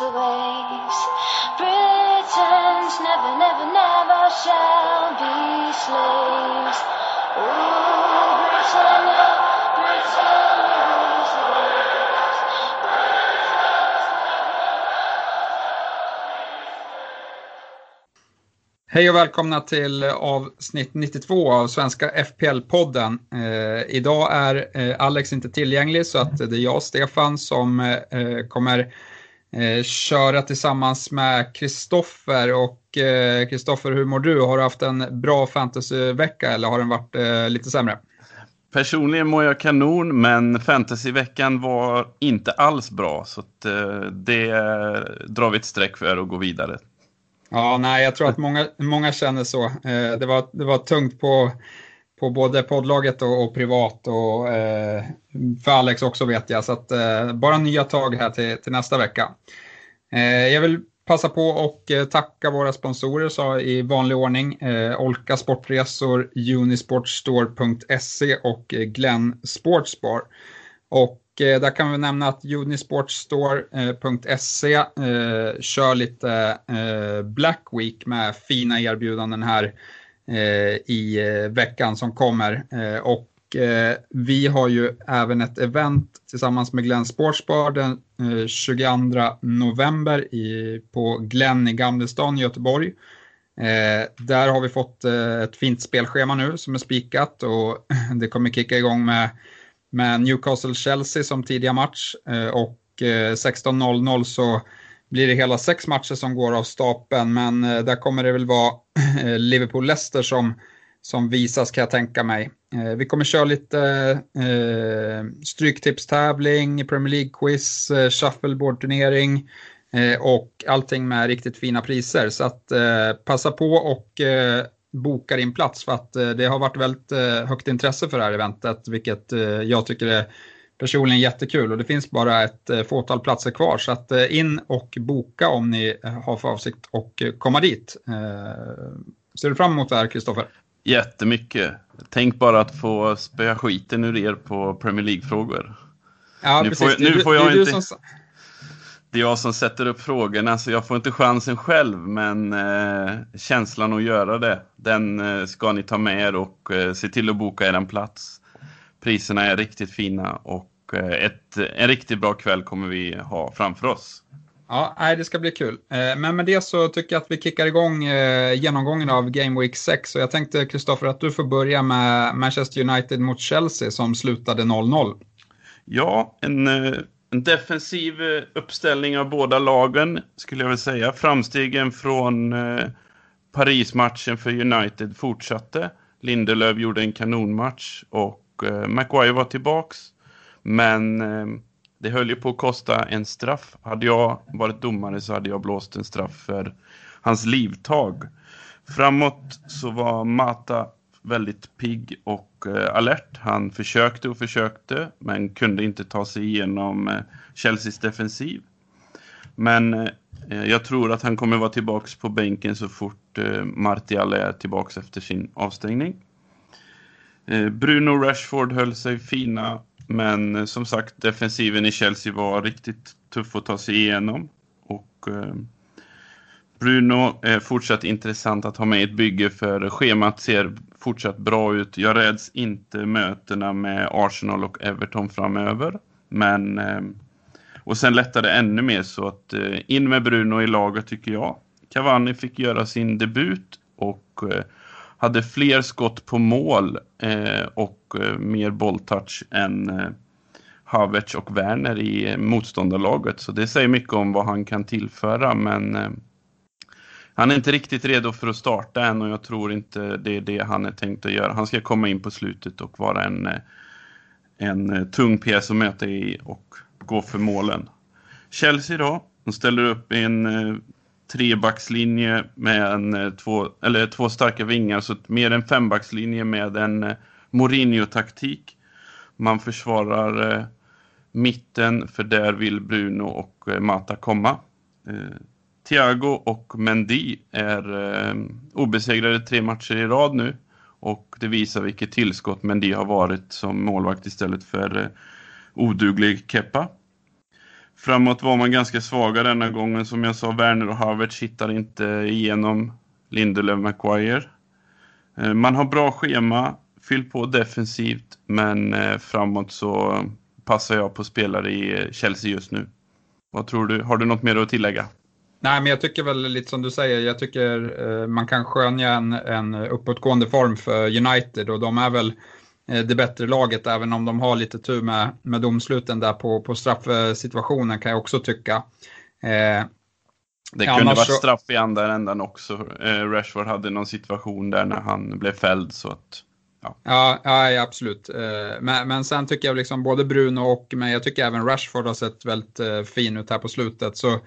Rules the waves. Britons never, never, never shall be slaves. Ooh, Britannia, Britannia rules the waves. Hej och välkomna till avsnitt 92 av Svenska FPL-podden. Eh, idag är eh, Alex inte tillgänglig så att det är jag, Stefan, som eh, kommer eh, köra tillsammans med Kristoffer. Och Kristoffer, hur mår du? Har du haft en bra fantasyvecka eller har den varit eh, lite sämre? Personligen mår jag kanon, men fantasyveckan var inte alls bra. Så att, eh, det drar vi ett streck för och går vidare. Ja, nej, jag tror att många, många känner så. Eh, det, var, det var tungt på, på både poddlaget och, och privat och eh, för Alex också vet jag. Så att, eh, bara nya tag här till, till nästa vecka. Eh, jag vill passa på och eh, tacka våra sponsorer så i vanlig ordning. Eh, Olka Sportresor, Unisportstore.se och eh, Glenn Sportsbar. Och eh, där kan vi nämna att Unisportstore.se eh, kör lite eh, Black Week med fina erbjudanden här Eh, i eh, veckan som kommer. Eh, och vi har ju även ett event tillsammans med Glenn Sportsbar den 22 november i, på Glenn i Gamlestan i Göteborg. Där har vi fått ett fint spelschema nu som är spikat och det kommer kicka igång med med Newcastle-Chelsea som tidiga match och 16.00 så blir det hela sex matcher som går av stapeln men eh, där kommer det väl vara eh, Liverpool-Leicester som, som visas kan jag tänka mig. Eh, vi kommer köra lite eh, stryktipstävling, Premier League-quiz, shuffleboardturnering shuffleboard-turnering eh, och allting med riktigt fina priser. Så att eh, passa på och eh, boka din plats för att eh, det har varit väldigt eh, högt intresse för det här eventet vilket eh, jag tycker är personligen jättekul och det finns bara ett eh, fåtal platser kvar så att eh, in och boka om ni eh, har för avsikt att komma dit. Ser du fram emot det här Kristoffer? Jättemycket. Tänk bara att få spöa skiten ur er på Premier League-frågor. Ja, Nu precis. får- nu Det får jag det du inte- som- Det är jag som sätter upp frågorna så jag får inte chansen själv men eh, känslan att göra det den eh, ska ni ta med er och eh, se till att boka er en plats. Priserna är riktigt fina och eh, ett, en riktigt bra kväll kommer vi ha framför oss. Ja, nej, det ska bli kul. Eh, Men med det så tycker jag att vi kickar igång eh, genomgången av Game Week 6. Och jag tänkte Kristoffer att du får börja med Manchester United mot Chelsea som slutade 0-0. Ja, en, en defensiv uppställning av båda lagen skulle jag vilja säga. Framstegen från Paris-matchen för United fortsatte. Lindelöf gjorde en kanonmatch och Maguire var tillbaks. Men eh, det höll ju på att kosta en straff. Hade jag varit domare så hade jag blåst en straff för hans livtag. Framåt så var Mata väldigt pigg och eh, alert. Han försökte och försökte men kunde inte ta sig igenom eh, Chelseas defensiv. Men eh, eh jag tror att han kommer vara tillbaks på bänken så fort eh, Martial är tillbaks efter sin avstängning. Eh, Bruno Rashford höll sig fina men eh, som sagt defensiven i Chelsea var riktigt tuff att ta sig igenom. Och eh, Bruno är fortsatt intressant att ha med i ett bygge för schemat ser fortsatt bra ut. Jag räds inte mötena med Arsenal och Everton framöver. Men eh, och sen lättade det ännu mer så att in med Bruno i laget tycker jag. Cavani fick göra sin debut och hade fler skott på mål och Eh, mer bolltouch än eh, Havertz och Werner i eh, motståndarlaget. Så det säger mycket om vad han kan tillföra men han är inte riktigt redo för att starta än och jag tror inte det är det han är tänkt att göra. Han ska komma in på slutet och vara en, en tung pjäs att möta i och gå för målen. Chelsea då, de ställer upp i en trebackslinje med en, två, eller två starka vingar, så mer en fembackslinje med en eh, Mourinho-taktik. Man försvarar eh, mitten, för där vill Bruno och eh, Mata komma. Eh, Thiago och Mendy är eh, obesegrade tre matcher i rad nu. Och det visar vilket tillskott Mendy har varit som målvakt istället för eh, oduglig Keppa. Framåt var man ganska svaga denna gången. Som jag sa, Werner och Havertz hittar inte igenom Lindelöf Maguire. Eh, man har bra schema, fyll på defensivt, men eh, framåt så passar jag på spelare i Chelsea just nu. Vad tror du? Har du något mer att tillägga? Nej, men jag tycker väl lite som du säger, jag tycker eh, man kan skönja en, en uppåtgående form för United och de är väl eh, det bättre laget även om de har lite tur med, med domsluten där på, på straffsituationen kan jag också tycka. Eh, det kunde vara straff i andra ändan också. Eh, Rashford hade någon situation där när han blev fälld så att Ja. Ja, ja, absolut. Eh, men, men sen tycker jag liksom både Bruno och men jag tycker även Rashford har sett väldigt eh, fin ut här på slutet. Så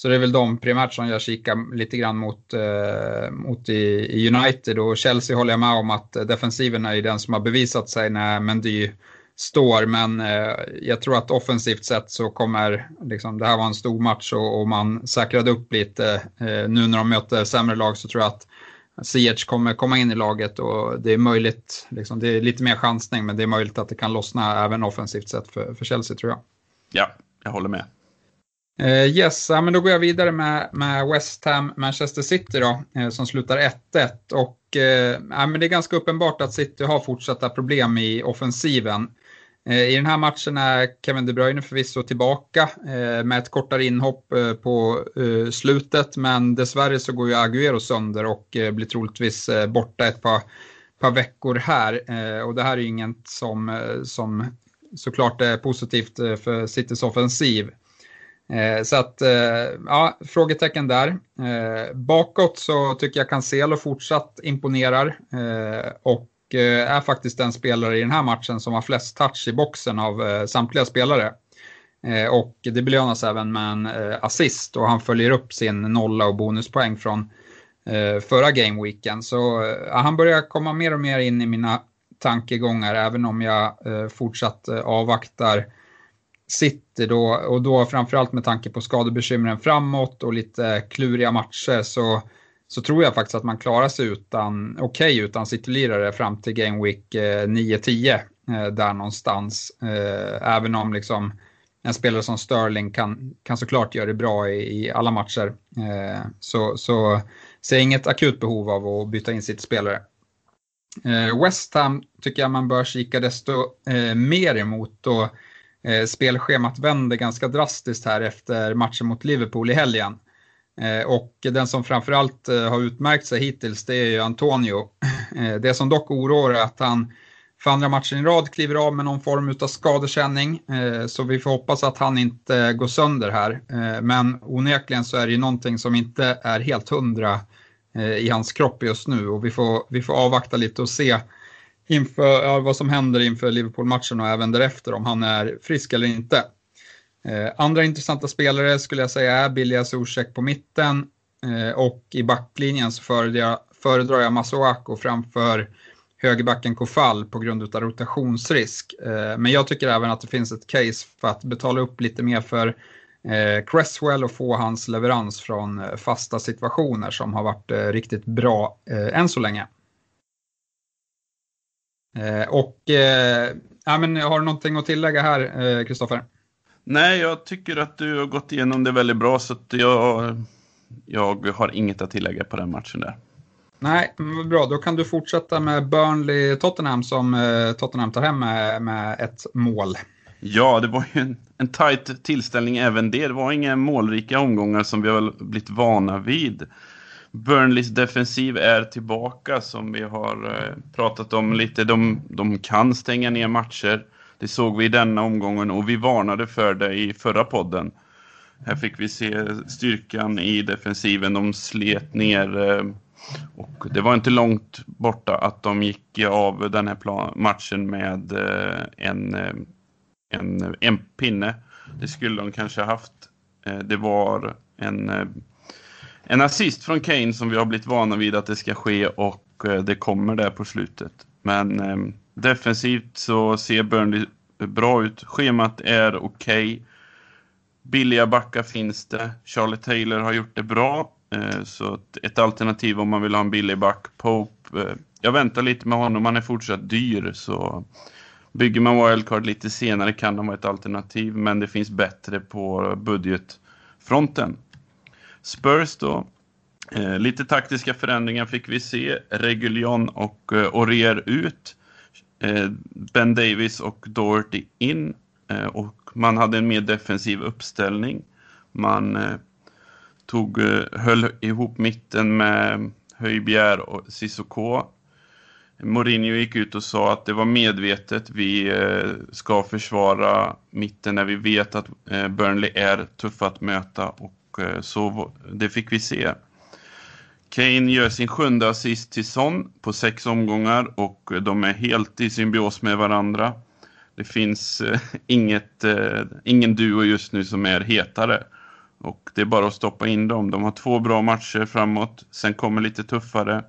så det är väl de primärt som jag kikar lite grann mot, eh, mot i, i, United och Chelsea håller jag med om att defensiven är den som har bevisat sig när Mendy står men eh, jag tror att offensivt sett så kommer, liksom, det här var en stor match och, och man säkrade upp lite. Eh, nu när de möter sämre lag så tror jag att Ziyech kommer komma in i laget och det är möjligt, liksom, det är lite mer chansning men det är möjligt att det kan lossna även offensivt sett för, för Chelsea tror jag. Ja, jag håller med. Uh, yes, ja, men då går jag vidare med, med West Ham, Manchester City då, uh, som slutar 1-1. Och uh, ja, men det är ganska uppenbart att City har fortsatta problem i offensiven. Eh, I den här matchen är Kevin De Bruyne förvisso tillbaka eh, med ett kortare inhopp eh, på slutet, men dessvärre så går ju Agüero sönder och blir troligtvis borta ett par, par veckor här. Och det här är ju inget som, som såklart är positivt för Citys offensiv. Så att, ja, frågetecken där. Bakåt så tycker jag Cancelo fortsatt imponerar och Eh, är faktiskt den spelare i den här matchen som har flest touch i boxen av eh, samtliga spelare. Eh, och det belönas även med en assist och han följer upp sin nolla och bonuspoäng från förra gameweeken. Så han börjar komma mer och mer in i mina tankegångar även om jag fortsatt avvaktar City då, och då framförallt med tanke på skadebekymren framåt och lite kluriga matcher så, så tror jag faktiskt att man klarar sig utan, okej okay, utan Citylirare fram till Game Week eh, 9-10 eh, där någonstans. Eh, även om liksom en spelare som Sterling kan, kan såklart göra det bra i, i alla matcher. Eh, så, så ser jag inget akut behov av att byta in sitt spelare. Eh, West Ham tycker jag man bör kika desto mer emot. Och, Eh, spelschemat vänder ganska drastiskt här efter matchen mot Liverpool i helgen. Eh, och den som framförallt eh, har utmärkt sig hittills det är ju Antonio. Eh, det som dock oroar är att han för andra matchen i rad kliver av med någon form av skadekänning. Så vi får hoppas att han inte går sönder här. Men onekligen så är det ju någonting som inte är helt hundra i hans kropp just nu och vi får, vi får avvakta lite och se inför ja, vad som händer inför Liverpool-matchen och även därefter om han är frisk eller inte. Eh, andra intressanta spelare skulle jag säga är Bilja Zuzek på mitten eh, och i backlinjen så föredrar jag, föredrar jag Masuako framför högerbacken Kofall på grund av rotationsrisk. Eh, men jag tycker även att det finns ett case för att betala upp lite mer för Cresswell och få hans leverans från fasta situationer som har varit riktigt bra än så länge. Och ja, men har du någonting att tillägga här, Kristoffer? Eh, Nej, jag tycker att du har gått igenom det väldigt bra så att jag, jag har inget att tillägga på den matchen där. Nej, men bra. Då kan du fortsätta med Burnley-Tottenham som Tottenham tar hem med, med ett mål. Ja, det var ju en, en tajt tillställning även det. Det var inga målrika omgångar som vi har blivit vana vid. Burnleys defensiv är tillbaka som vi har eh, pratat om lite. De, de kan stänga ner matcher. Det såg vi i denna omgången och vi varnade för det i förra podden. Här fick vi se styrkan i defensiven. De slet ner eh, och det var inte långt borta att de gick av den här matchen med eh, en, eh, en, en pinne. Det skulle de kanske haft. Det var en en assist från Kane som vi har blivit vana vid att det ska ske och det kommer där på slutet. Men eh, defensivt så ser Burnley bra ut. Schemat är okej. Okay. Billiga backar finns det. Charlie Taylor har gjort det bra. Eh, så ett alternativ om man vill ha en billig back. Pope, eh, jag väntar lite med honom. Han är fortsatt dyr. Så bygger man wildcard lite senare kan han vara ett alternativ. Men det finns bättre på budgetfronten. Spurs då. Eh, lite taktiska förändringar fick vi se. Reguljon och eh, Orier ut. Eh, ben Davis och Doherty in. Eh, och man hade en mer defensiv uppställning. Man eh, tog, höll ihop mitten med Höjbjer och Sissoko. Mourinho gick ut och sa att det var medvetet. Vi ska försvara mitten när vi vet att Burnley är tuffa att möta och så det fick vi se. Kane gör sin sjunde assist till Son på sex omgångar och de är helt i symbios med varandra. Det finns eh, inget, eh, ingen duo just nu som är hetare. Och det är bara att stoppa in dem. De har två bra matcher framåt. Sen kommer lite tuffare.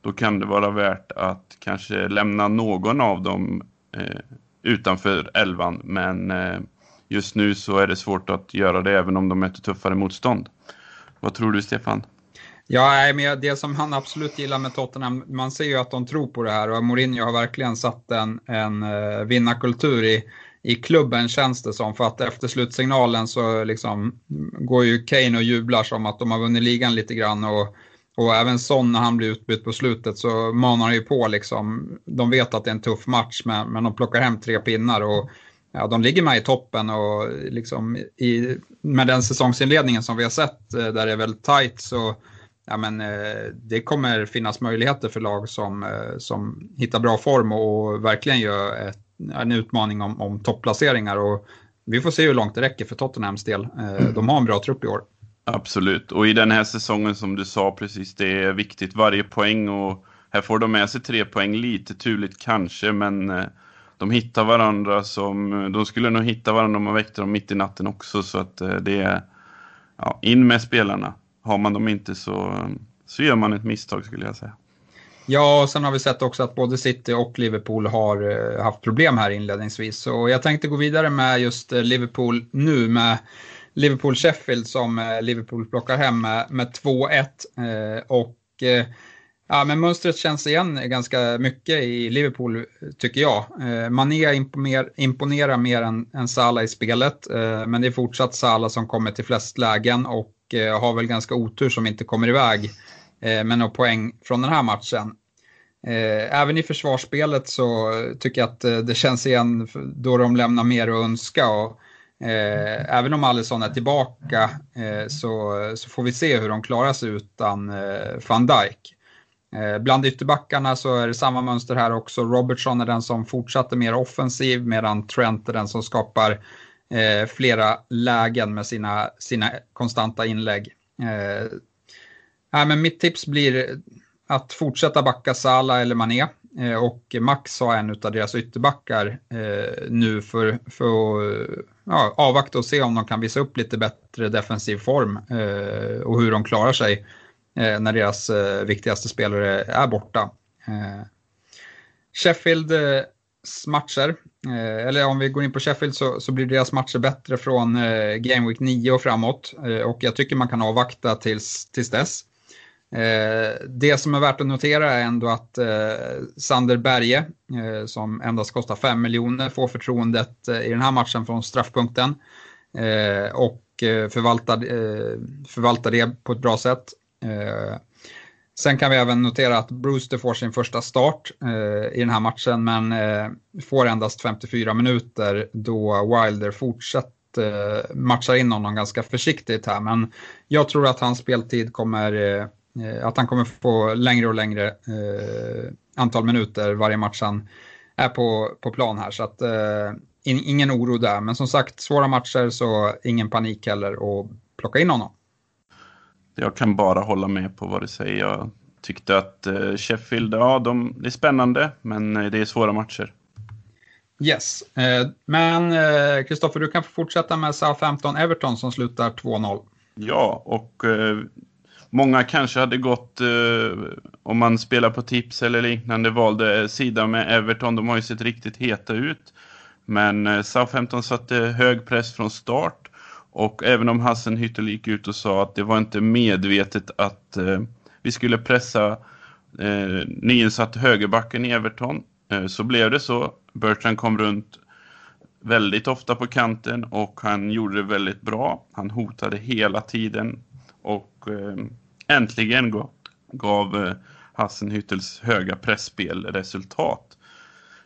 Då kan det vara värt att kanske lämna någon av dem eh, utanför elvan. Men eh, just nu så är det svårt att göra det även om de möter tuffare motstånd. Vad tror du Stefan? Ja, men det som han absolut gillar med Tottenham, man ser ju att de tror på det här och Mourinho har verkligen satt en, en uh, vinnarkultur i, i klubben känns det som. För att efter slutsignalen så liksom går ju Kane och jublar som att de har vunnit ligan lite grann. Och, och även Son när han blir utbytt på slutet så manar han ju på liksom. De vet att det är en tuff match men, men de plockar hem tre pinnar. och ja, de ligger med i toppen och liksom i, med den säsongsinledningen som vi har sett eh, där det är väldigt tajt så ja, men, eh, det kommer finnas möjligheter för lag som, eh, som hittar bra form och verkligen gör ett, en utmaning om, om topplaceringar. Och vi får se hur långt det räcker för Tottenhams del. De har en bra trupp i år. Absolut, och i den här säsongen som du sa precis, det är viktigt varje poäng och här får de med sig tre poäng, lite turligt kanske, men de hittar varandra som, de skulle nog hitta varandra om man väckte dem mitt i natten också så att eh, det är, ja, in med spelarna. Har man dem inte så, så gör man ett misstag skulle jag säga. Ja, och sen har vi sett också att både City och Liverpool har eh, haft problem här inledningsvis. Så jag tänkte gå vidare med just eh, Liverpool nu med Liverpool-Sheffield som eh, Liverpool plockar hem med, med 2-1. Och Ja, men mönstret känns igen ganska mycket i Liverpool tycker jag. Eh, Mané imponerar mer än, än Salah i spelet, eh, men det är fortsatt Salah som kommer till flest lägen och Eh, har väl ganska otur som inte kommer iväg eh, med några poäng från den här matchen. Eh, även i försvarsspelet så tycker jag att det känns igen då de lämnar mer att önska. Och, även om Alisson är tillbaka så, så får vi se hur de klarar sig utan van Dijk. Bland ytterbackarna så är det samma mönster här också. Robertson är den som fortsatte mer offensiv medan Trent är den som skapar eh, flera lägen med sina, sina konstanta inlägg. Eh, äh, men mitt tips blir att fortsätta backa Sala eller Mané eh, och Max har en av deras ytterbackar eh, nu för, för att ja, avvakta och se om de kan visa upp lite bättre defensiv form eh, och hur de klarar sig eh, när deras eh, viktigaste spelare är borta. Eh, Sheffield eh, matcher, Eh, eller om vi går in på Sheffield så, så blir deras matcher bättre från eh, Game Week 9 och framåt. Eh, och jag tycker man kan avvakta tills, tills dess. Eh, det som är värt att notera är ändå att Sander Berge, som endast kostar 5 miljoner, får förtroendet i den här matchen från straffpunkten. och förvaltar, förvaltar det på ett bra sätt. Sen kan vi även notera att Brewster får sin första start eh, i den här matchen men eh, får endast 54 minuter då Wilder fortsatt eh, matchar in honom ganska försiktigt här. Men jag tror att hans speltid kommer, eh, eh, att han kommer få längre och längre eh, antal minuter varje match han är på, på plan här. Så att eh, in, ingen oro där. Men som sagt, svåra matcher så ingen panik heller att plocka in honom. Jag kan bara hålla med på vad du säger. Jag tyckte att eh, Sheffield, ja, de, det är spännande, men eh, det är svåra matcher. Yes, eh, men Kristoffer, du kan få fortsätta med Southampton-Everton som slutar 2-0. Ja, och många kanske hade gått, om man spelar på tips eller liknande, valde sida med Everton. De har ju sett riktigt heta ut. Men Southampton satte hög press från start och även om Hassenhüttel gick ut och sa att det var inte medvetet att eh, vi skulle pressa eh, nyinsatt högerbacken i Everton eh, så blev det så. Bertrand kom runt väldigt ofta på kanten och han gjorde det väldigt bra. Han hotade hela tiden och eh, äntligen gav, gav eh, Hassenhüttels höga pressspel resultat.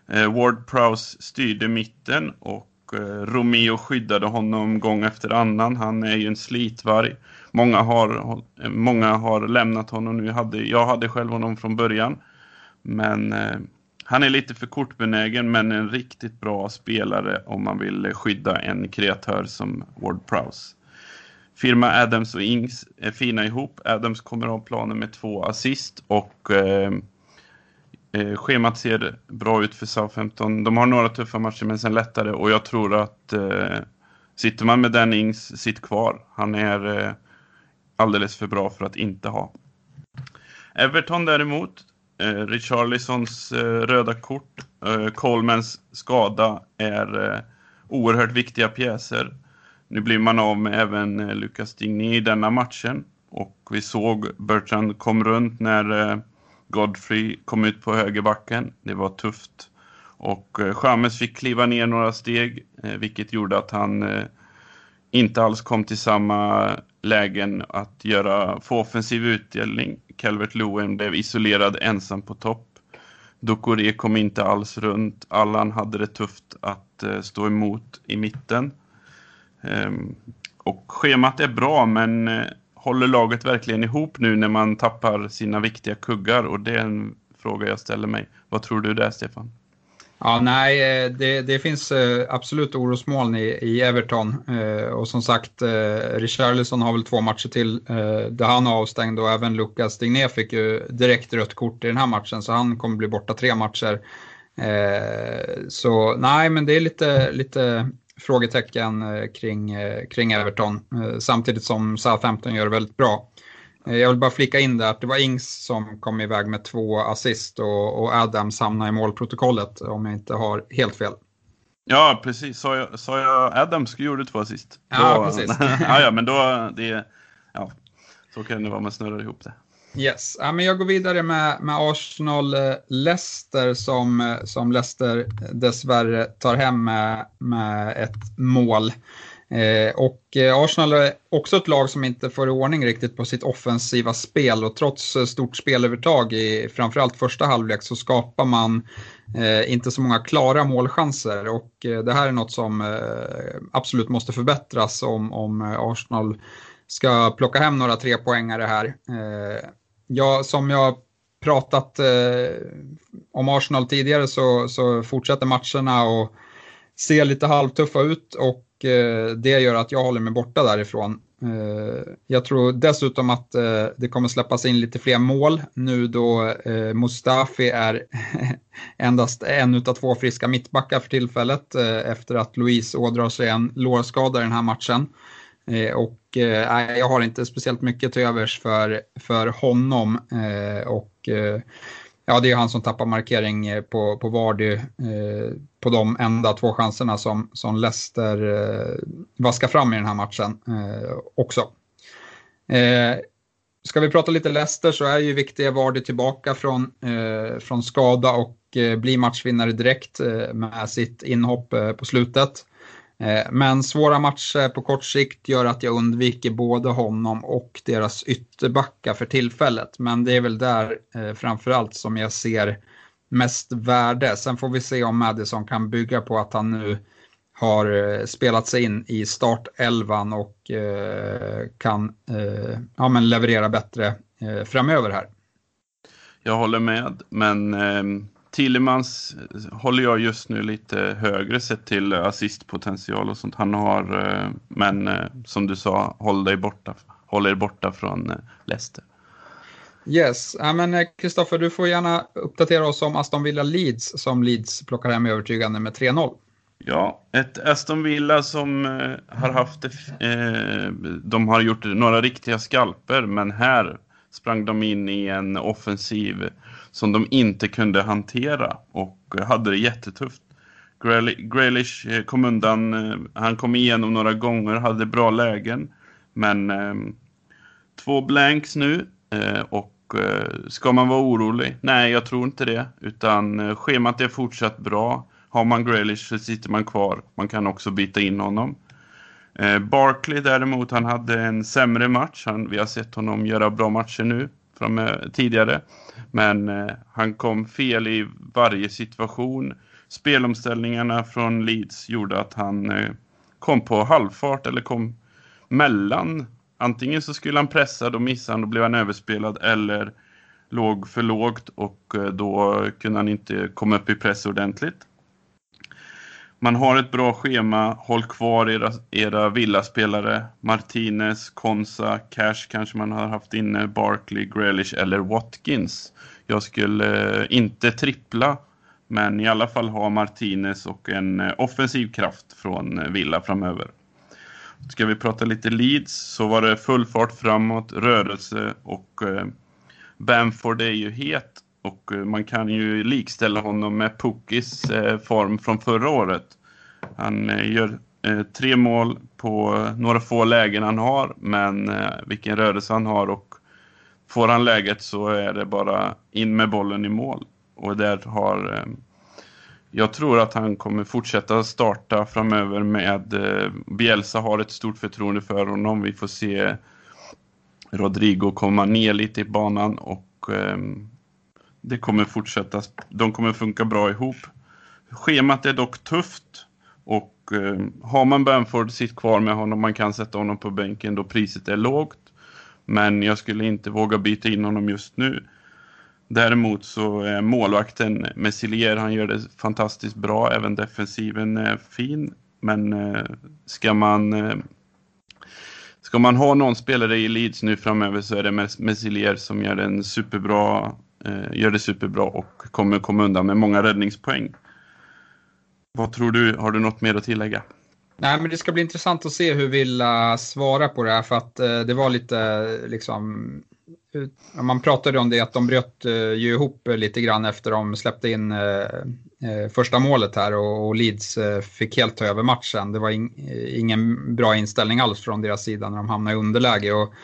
Eh, Ward Prowse styrde mitten och Eh, Romeo skyddade honom gång efter annan. Han är ju en slitvarg. Många har, många har lämnat honom nu. Jag hade, jag hade själv honom från början. Men eh, han är lite för kortbenägen men en riktigt bra spelare om man vill skydda en kreatör som Ward Prowse. Firma Adams och Ings är fina ihop. Adams kommer av planen med två assist och eh, Eh, schemat ser bra ut för Southampton. De har några tuffa matcher men sen lättare och jag tror att eh, sitter man med Dan Ings, sitt kvar. Han är eh, alldeles för bra för att inte ha. Everton däremot, eh, Richarlisons eh, röda kort, eh, Colemans skada är eh, oerhört viktiga pjäser. Nu blir man av med även eh, Lucas Digny i denna matchen och vi såg Bertrand kom runt när eh, Godfrey kom ut på högerbacken. Det var tufft. Och eh, Chamez fick kliva ner några steg, eh, vilket gjorde att han eh, inte alls kom till samma lägen att göra, få offensiv utdelning. Calvert Lewin blev isolerad ensam på topp. Dokore kom inte alls runt. Allan hade det tufft att stå emot i mitten. Ehm, och schemat är bra, men håller laget verkligen ihop nu när man tappar sina viktiga kuggar? Och det är en fråga jag ställer mig. Vad tror du där, Stefan? Ja, nej, eh, det, det finns eh, absolut orosmoln i, i Everton. Eh, och som sagt, Richarlison har väl två matcher till där han är avstängd och även Lucas Digné fick ju direkt rött kort i den här matchen så han kommer bli borta tre matcher. Så nej, men det är lite, lite frågetecken eh, kring, eh, kring Everton eh, samtidigt som Southampton gör det väldigt bra. Jag vill bara flika in där att det var Ings som kom iväg med två assist och, och Adams hamnade i målprotokollet om jag inte har helt fel. Ja, precis. Sa jag, sa jag Adams gjorde två assist? Ja, då, precis. ja, ja, men då, det, ja, så kan det vara, man snurrar ihop det. Yes, ja, men jag går vidare med, med Arsenal-Leicester som, som Leicester dessvärre tar hem med, med ett mål. Eh, och eh, Arsenal är också ett lag som inte får i ordning riktigt på sitt offensiva spel och trots eh, stort spelövertag i framförallt första halvlek så skapar man eh, inte så många klara målchanser och eh, det här är något som eh, absolut måste förbättras om, om eh, Arsenal ska plocka hem några tre poängare här. Eh, Ja, som jag pratat eh, om Arsenal tidigare så, så fortsätter matcherna och ser lite halvtuffa ut och eh, det gör att jag håller mig borta därifrån. Eh, jag tror dessutom att eh, det kommer släppas in lite fler mål nu då eh, Mustafi är endast en av två friska mittbackar för tillfället eh, efter att Louise ådrar sig en lårskada i den här matchen. Eh, och eh, jag har inte speciellt mycket till övers för, för honom. Eh, och eh, ja, det är han som tappar markering eh, på, på Vardy på de enda två chanserna som, som Leicester vaskar fram i den här matchen också. Ska vi prata lite Leicester så är ju viktiga Vardy tillbaka från, från skada och blir matchvinnare direkt med sitt inhopp på slutet. Eh, men svåra matcher på kort sikt gör att jag undviker både honom och deras ytterbackar för tillfället. Men det är väl där eh, framförallt som jag ser mest värde. Sen får vi se om Madison kan bygga på att han nu har eh, spelat sig in i startelvan och eh, kan eh, ja, men leverera bättre eh, framöver här. Jag håller med, men eh, Tillemans håller jag just nu lite högre sett till assistpotential och sånt han har. Eh, men eh, som du sa, håll dig borta, håll er borta från eh, Leicester. Yes, ja, men Kristoffer, du får gärna uppdatera oss om Aston Villa Leeds som Leeds plockar hem övertygande med 3-0. Ja, ett Aston Villa som eh, har haft, eh, de har gjort några riktiga skalper, men här sprang de in i en offensiv som de inte kunde hantera och hade det jättetufft. Grealish eh, kom undan, eh, han kom igenom några gånger, hade bra lägen, men eh, två blanks nu eh, och eh, ska man vara orolig? Nej, jag tror inte det, utan eh, schemat är fortsatt bra. Har man Grealish så sitter man kvar. Man kan också byta in honom. Eh, Barkley däremot, han hade en sämre match. Han, vi har sett honom göra bra matcher nu från, eh, tidigare. Men eh, han kom fel i varje situation. Spelomställningarna från Leeds gjorde att han eh, kom på halvfart eller kom mellan. Antingen så skulle han pressa, då missade han, då blev han överspelad. Eller låg för lågt och eh, då kunde han inte komma upp i press ordentligt. Man har ett bra schema, håll kvar era, era villaspelare. Martinez, Konsa, Cash kanske man har haft inne, Barkley, Grealish eller Watkins. Jag skulle eh, inte trippla, men i alla fall ha Martinez och en eh, offensiv kraft från eh, Villa framöver. Ska vi prata lite Leeds så var det full fart framåt, rörelse och Bamford är ju het och eh, man kan ju likställa honom med Pukis eh, form från förra året. Han eh, gör tre mål på några få lägen han har, men vilken rörelse han har och får han läget så är det bara in med bollen i mål. Och där har jag tror att han kommer fortsätta starta framöver med Bielsa har ett stort förtroende för honom. Vi får se Rodrigo komma ner lite i banan och ehm, det kommer fortsätta, de kommer funka bra ihop. Schemat är dock tufft och eh, har man Bamford sitt kvar med honom, man kan sätta honom på bänken då priset är lågt. Men jag skulle inte våga byta in honom just nu. Däremot så är målvakten Messilier, han gör det fantastiskt bra, även defensiven är fin. Men eh, ska man eh, Ska man ha någon spelare i Leeds nu framöver så är det Messilier som gör en superbra Eh, gör det superbra och kommer komma undan med många räddningspoäng. Vad tror du? Har du något mer att tillägga? Nej, men det ska bli intressant att se hur Villa svarar på det här för att eh, det var lite eh, liksom man pratade om det att de bröt eh, ju ihop lite grann efter de släppte in eh, eh första målet här och, och Leeds eh, fick helt ta över matchen. Det var in, ingen bra inställning alls från deras sida när de hamnade i underläge. Och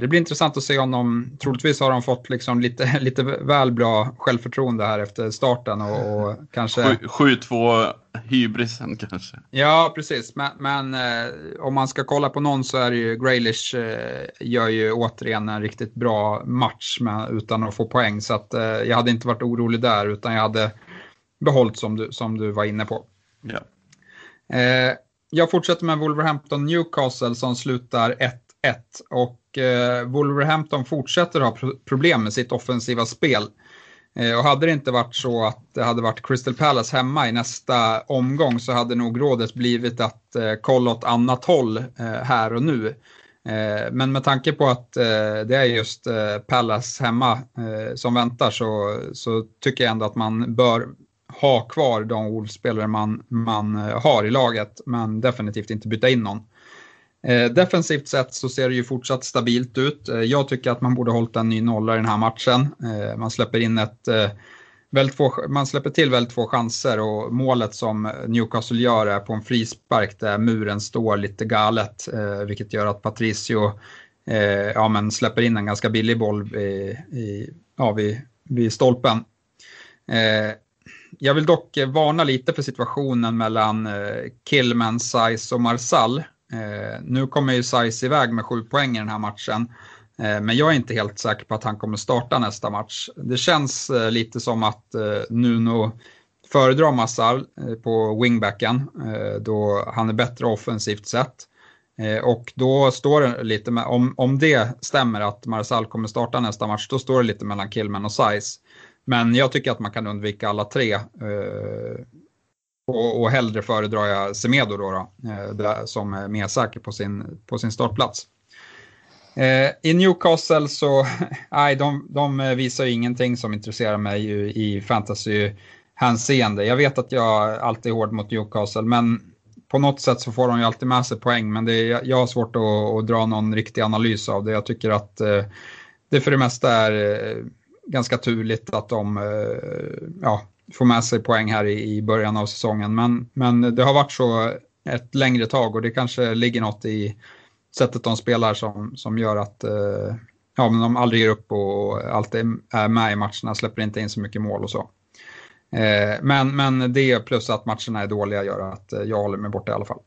det blir intressant att se om de, troligtvis har de fått liksom lite, lite väl bra självförtroende här efter starten och, och kanske... 7-2 hybrisen kanske. Ja, precis. Men, men eh, om man ska kolla på någon så är det ju Graylish eh, gör ju återigen en riktigt bra match med, utan att få poäng. Så att, eh, jag hade inte varit orolig där utan jag hade behållit som du, som du var inne på. Ja. Eh, jag fortsätter med Wolverhampton Newcastle som slutar 1 och eh, Wolverhampton fortsätter ha pro problem med sitt offensiva spel. Eh, och hade det inte varit så att det hade varit Crystal Palace hemma i nästa omgång så hade nog rådet blivit att eh, kolla åt annat håll eh, här och nu. Eh, men med tanke på att eh, det är just eh, Palace hemma eh, som väntar så, så tycker jag ändå att man bör ha kvar de Wolves-spelare man, man eh, har i laget men definitivt inte byta in någon. Eh, defensivt sett så ser det ju fortsatt stabilt ut. Eh, jag tycker att man borde hållit en ny nolla i den här matchen. Eh, man släpper in ett väldigt få, man släpper till väldigt få chanser och målet som Newcastle gör är på en frispark där muren står lite galet, vilket gör att Patricio ja, men släpper in en ganska billig boll i, i, ja, vid, vid stolpen. jag vill dock varna lite för situationen mellan Killman, Size och Marsall. Eh, nu kommer ju Size iväg med sju poäng i den här matchen. Eh, men jag är inte helt säker på att han kommer starta nästa match. Det känns eh, lite som att Nuno föredrar Massar på wingbacken då han är bättre offensivt sett. Och då står det lite med, om, om det stämmer att Marsal kommer starta nästa match, då står det lite mellan Kilman och Size. Men jag tycker att man kan undvika alla tre. Och, och hellre föredrar jag Semedo då, då eh, som är mer säker på sin, på sin startplats. Eh, I Newcastle så, nej, de, de visar ju ingenting som intresserar mig i fantasy-hänseende. Jag vet att jag alltid är hård mot Newcastle, men på något sätt så får de ju alltid med sig poäng, men det är, jag har svårt att, att dra någon riktig analys av det. Jag tycker att eh, det för det mesta är eh, ganska turligt att de eh, ja, får med sig poäng här i, i början av säsongen. Men, men det har varit så ett längre tag och det kanske ligger något i sättet de spelar som, som gör att eh, ja, men de aldrig ger upp och alltid är med i matcherna, släpper inte in så mycket mål och så. Eh, men, men det plus att matcherna är dåliga gör att eh, jag håller mig borta i alla fall.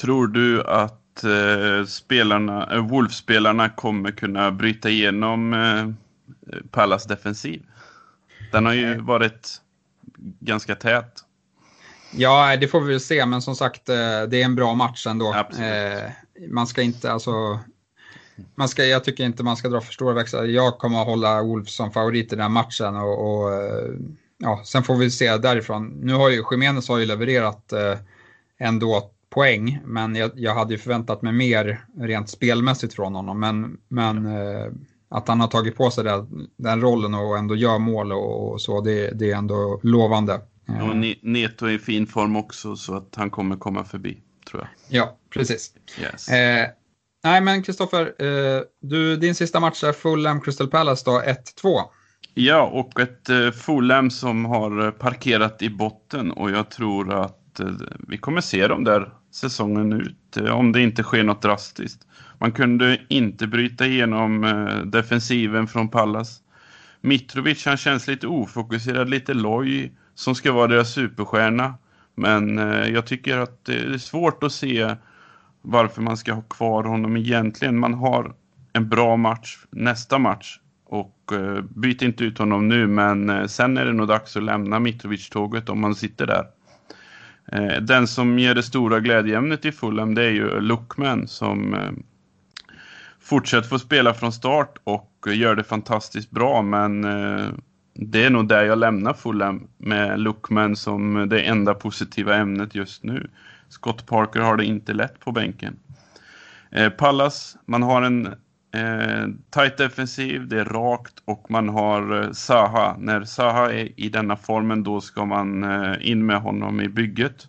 Tror du att eh, spelarna, äh, Wolf-spelarna kommer kunna bryta igenom eh, Pallas defensiv? Den har ju varit ganska tät. Ja, det får vi väl se, men som sagt, det är en bra match ändå. Absolut. Man ska inte, alltså, man ska, jag tycker inte man ska dra för stora växlar. Jag kommer att hålla Wolf som favorit i den här matchen och, och ja, sen får vi se därifrån. Nu har ju Jiménez har ju levererat eh, ändå poäng, men jag, jag, hade ju förväntat mig mer rent spelmässigt från honom. Men, men eh, att han har tagit på sig det, den rollen och ändå gör mål och, och så, det, det, är ändå lovande. Och Neto är i fin form också så att han kommer komma förbi, tror jag. Ja, precis. Yes. Eh, nej, men Kristoffer, eh, din sista match är Fulham Crystal Palace då, 1-2. Ja, och ett eh, Fulham som har eh, parkerat i botten och jag tror att eh, vi kommer se dem där säsongen ut eh, om det inte sker något drastiskt. Man kunde inte bryta igenom eh, defensiven från Pallas. Mitrovic han känns lite ofokuserad, lite loj som ska vara deras superstjärna. Men eh, jag tycker att det är svårt att se varför man ska ha kvar honom egentligen. Man har en bra match nästa match och eh, byt inte ut honom nu, men sen är det nog dags att lämna Mitrovic-tåget om man sitter där. Den som ger det stora glädjeämnet i Fulham, det är ju Lookman som Fortsätt få spela från start och gör det fantastiskt bra, men eh, det är nog där jag lämnar Fulham med Lookman som det enda positiva ämnet just nu. Scott Parker har det inte lätt på bänken. Eh, Pallas, man har en Eh, tight defensiv, det är rakt och man har eh, Saha. När Saha är i denna formen då ska man eh, in med honom i bygget.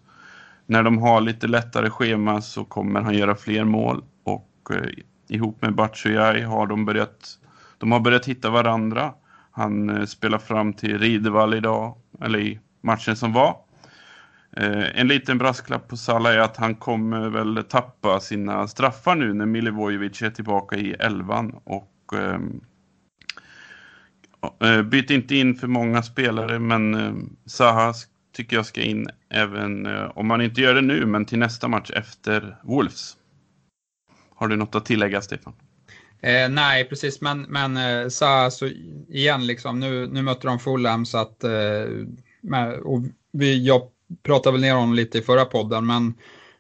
När de har lite lättare schema så kommer han göra fler mål och eh, ihop med Batshuayi har de börjat de har börjat hitta varandra. Han eh, spelar fram till Ridevall idag, eller i matchen som var. Eh, en liten brasklapp på Salah är att han kommer väl tappa sina straffar nu när Milivojevic är tillbaka i elvan och ehm, eh, byt inte in för många spelare men ehm, Zaha tycker jag ska in även eh, om man inte gör det nu men till nästa match efter Wolves. Har du något att tillägga Stefan? Eh, nej, precis, men, men eh, Zaha, så igen liksom, nu, nu möter de Fulham så att eh, med, och vi, jag pratade väl ner honom lite i förra podden, men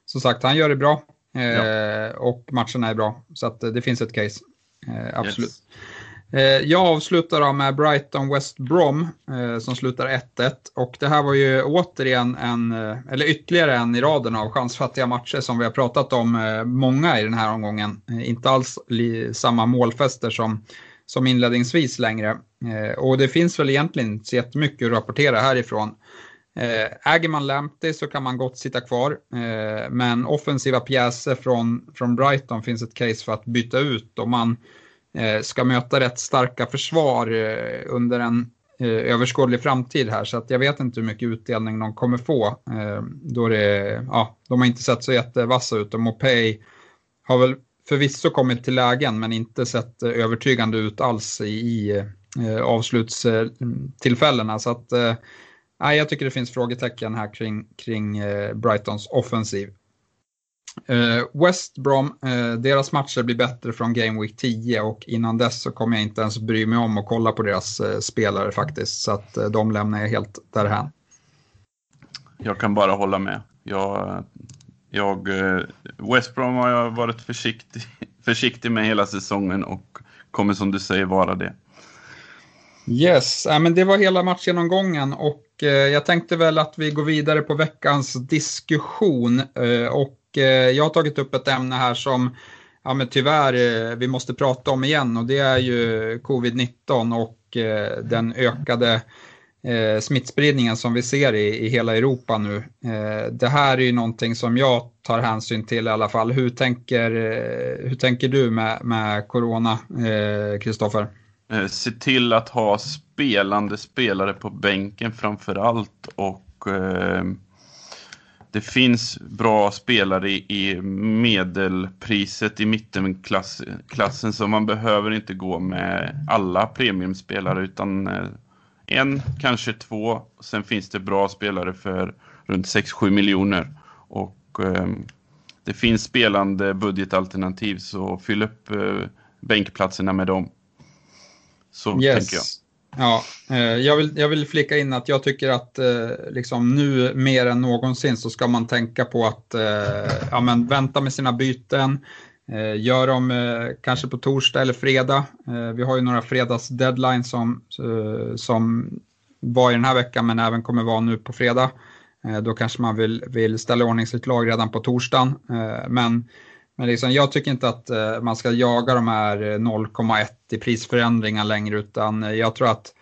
som sagt, han gör det bra. Eh, ja. Och matcherna är bra, så att det finns ett case. Eh, absolut. Yes. Eh, jag avslutar med Brighton West Brom eh, som slutar 1-1 och det här var ju återigen en, eh, eller ytterligare en i raden av chansfattiga matcher som vi har pratat om många i den här omgången. inte alls samma målfester som, som inledningsvis längre. och det finns väl egentligen inte så jättemycket att rapportera härifrån. Äger man Lamptey så kan man gott sitta kvar, men offensiva pjäser från, från Brighton finns ett case för att byta ut och man Eh, ska möta rätt starka försvar eh, under en eh, överskådlig framtid här, så att jag vet inte hur mycket utdelning de kommer få. Då det, ja, de har inte sett så jättevassa ut och Mopay har väl förvisso kommit till lägen men inte sett övertygande ut alls i, i avslutstillfällena. Så att nej, jag tycker det finns frågetecken här kring, kring Brightons offensiv. Eh, West Brom, eh, deras matcher blir bättre från Game Week 10 och innan dess så kommer jag inte ens bry mig om att kolla på deras eh, spelare faktiskt. Så att de lämnar jag helt därhän. Jag kan bara hålla med. Jag, jag, West Brom har jag varit försiktig, försiktig med hela säsongen och kommer som du säger vara det. Yes, äh, men det var hela matchgenomgången och eh, jag tänkte väl att vi går vidare på veckans diskussion. Eh, och Eh, jag har tagit upp ett ämne här som ja, men tyvärr eh, vi måste prata om igen och det är ju covid-19 och eh, den ökade smittspridningen som vi ser i, i hela Europa nu. det här är ju någonting som jag tar hänsyn till i alla fall. Hur tänker, hur tänker du med, med corona, Kristoffer? Se till att ha spelande spelare på bänken framför allt och det finns bra spelare i, medelpriset i mittenklassen så man behöver inte gå med alla premiumspelare utan eh, en, kanske två. Sen finns det bra spelare för runt 6-7 miljoner och eh, det finns spelande budgetalternativ så fyll upp eh, bänkplatserna med dem. Så yes. tänker jag. Ja, eh, jag, vill, jag vill flika in att jag tycker att eh, liksom nu mer än någonsin så ska man tänka på att eh, ja, men vänta med sina byten. Eh, gör dem eh, kanske på torsdag eller fredag. Eh, vi har ju några fredags deadlines som, som var i den här veckan men även kommer vara nu på fredag. Då kanske man vill, vill ställa ordning sitt lag redan på torsdagen. Men men liksom, jag tycker inte att eh, man ska jaga de här eh, 0,1 i prisförändringar längre utan eh, jag tror att,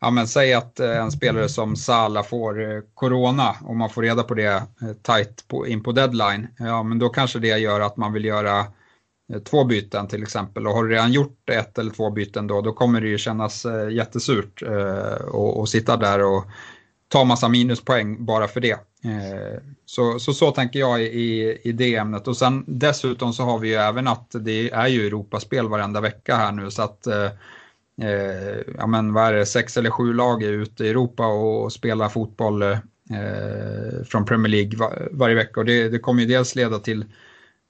ja men säg att en spelare som Sala får corona och man får reda på det tight på, in på deadline, ja men då kanske det gör att man vill göra två byten till exempel. Och har du redan gjort ett eller två byten då, då kommer det ju kännas jättesurt att sitta där och ta massa minuspoäng bara för det. Eh, så, så, så tänker jag i, i det ämnet. Och sen dessutom så har vi ju även att det är ju Europaspel varenda vecka här nu så att eh, eh, ja men vad är det, sex eller sju lag är ute i Europa och spelar fotboll eh, från Premier League var, varje vecka och det, det kommer ju dels leda till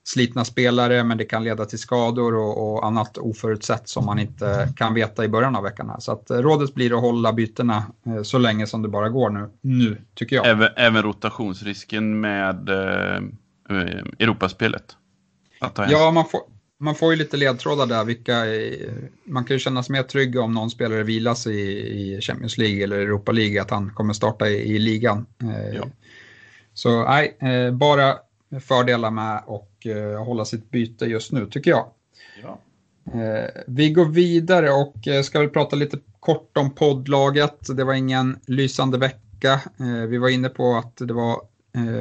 slitna spelare men det kan leda till skador och, och, annat oförutsett som man inte kan veta i början av veckan. Här. Så att, eh, rådet blir att hålla bytena eh, så länge som det bara går nu, nu tycker jag. Även, även rotationsrisken med eh, eh Europaspelet? Ja, man får, man får ju lite ledtrådar där. Vilka, man kan ju känna sig mer trygg om någon spelare vilas i, i Champions League eller Europa League, att han kommer starta i, i ligan. Ja. Så nej, bara fördelar med att eh, hålla sitt byte just nu tycker jag. Ja. Eh, vi går vidare och eh, ska väl prata lite kort om poddlaget. Det var ingen lysande vecka. Vi var inne på att det var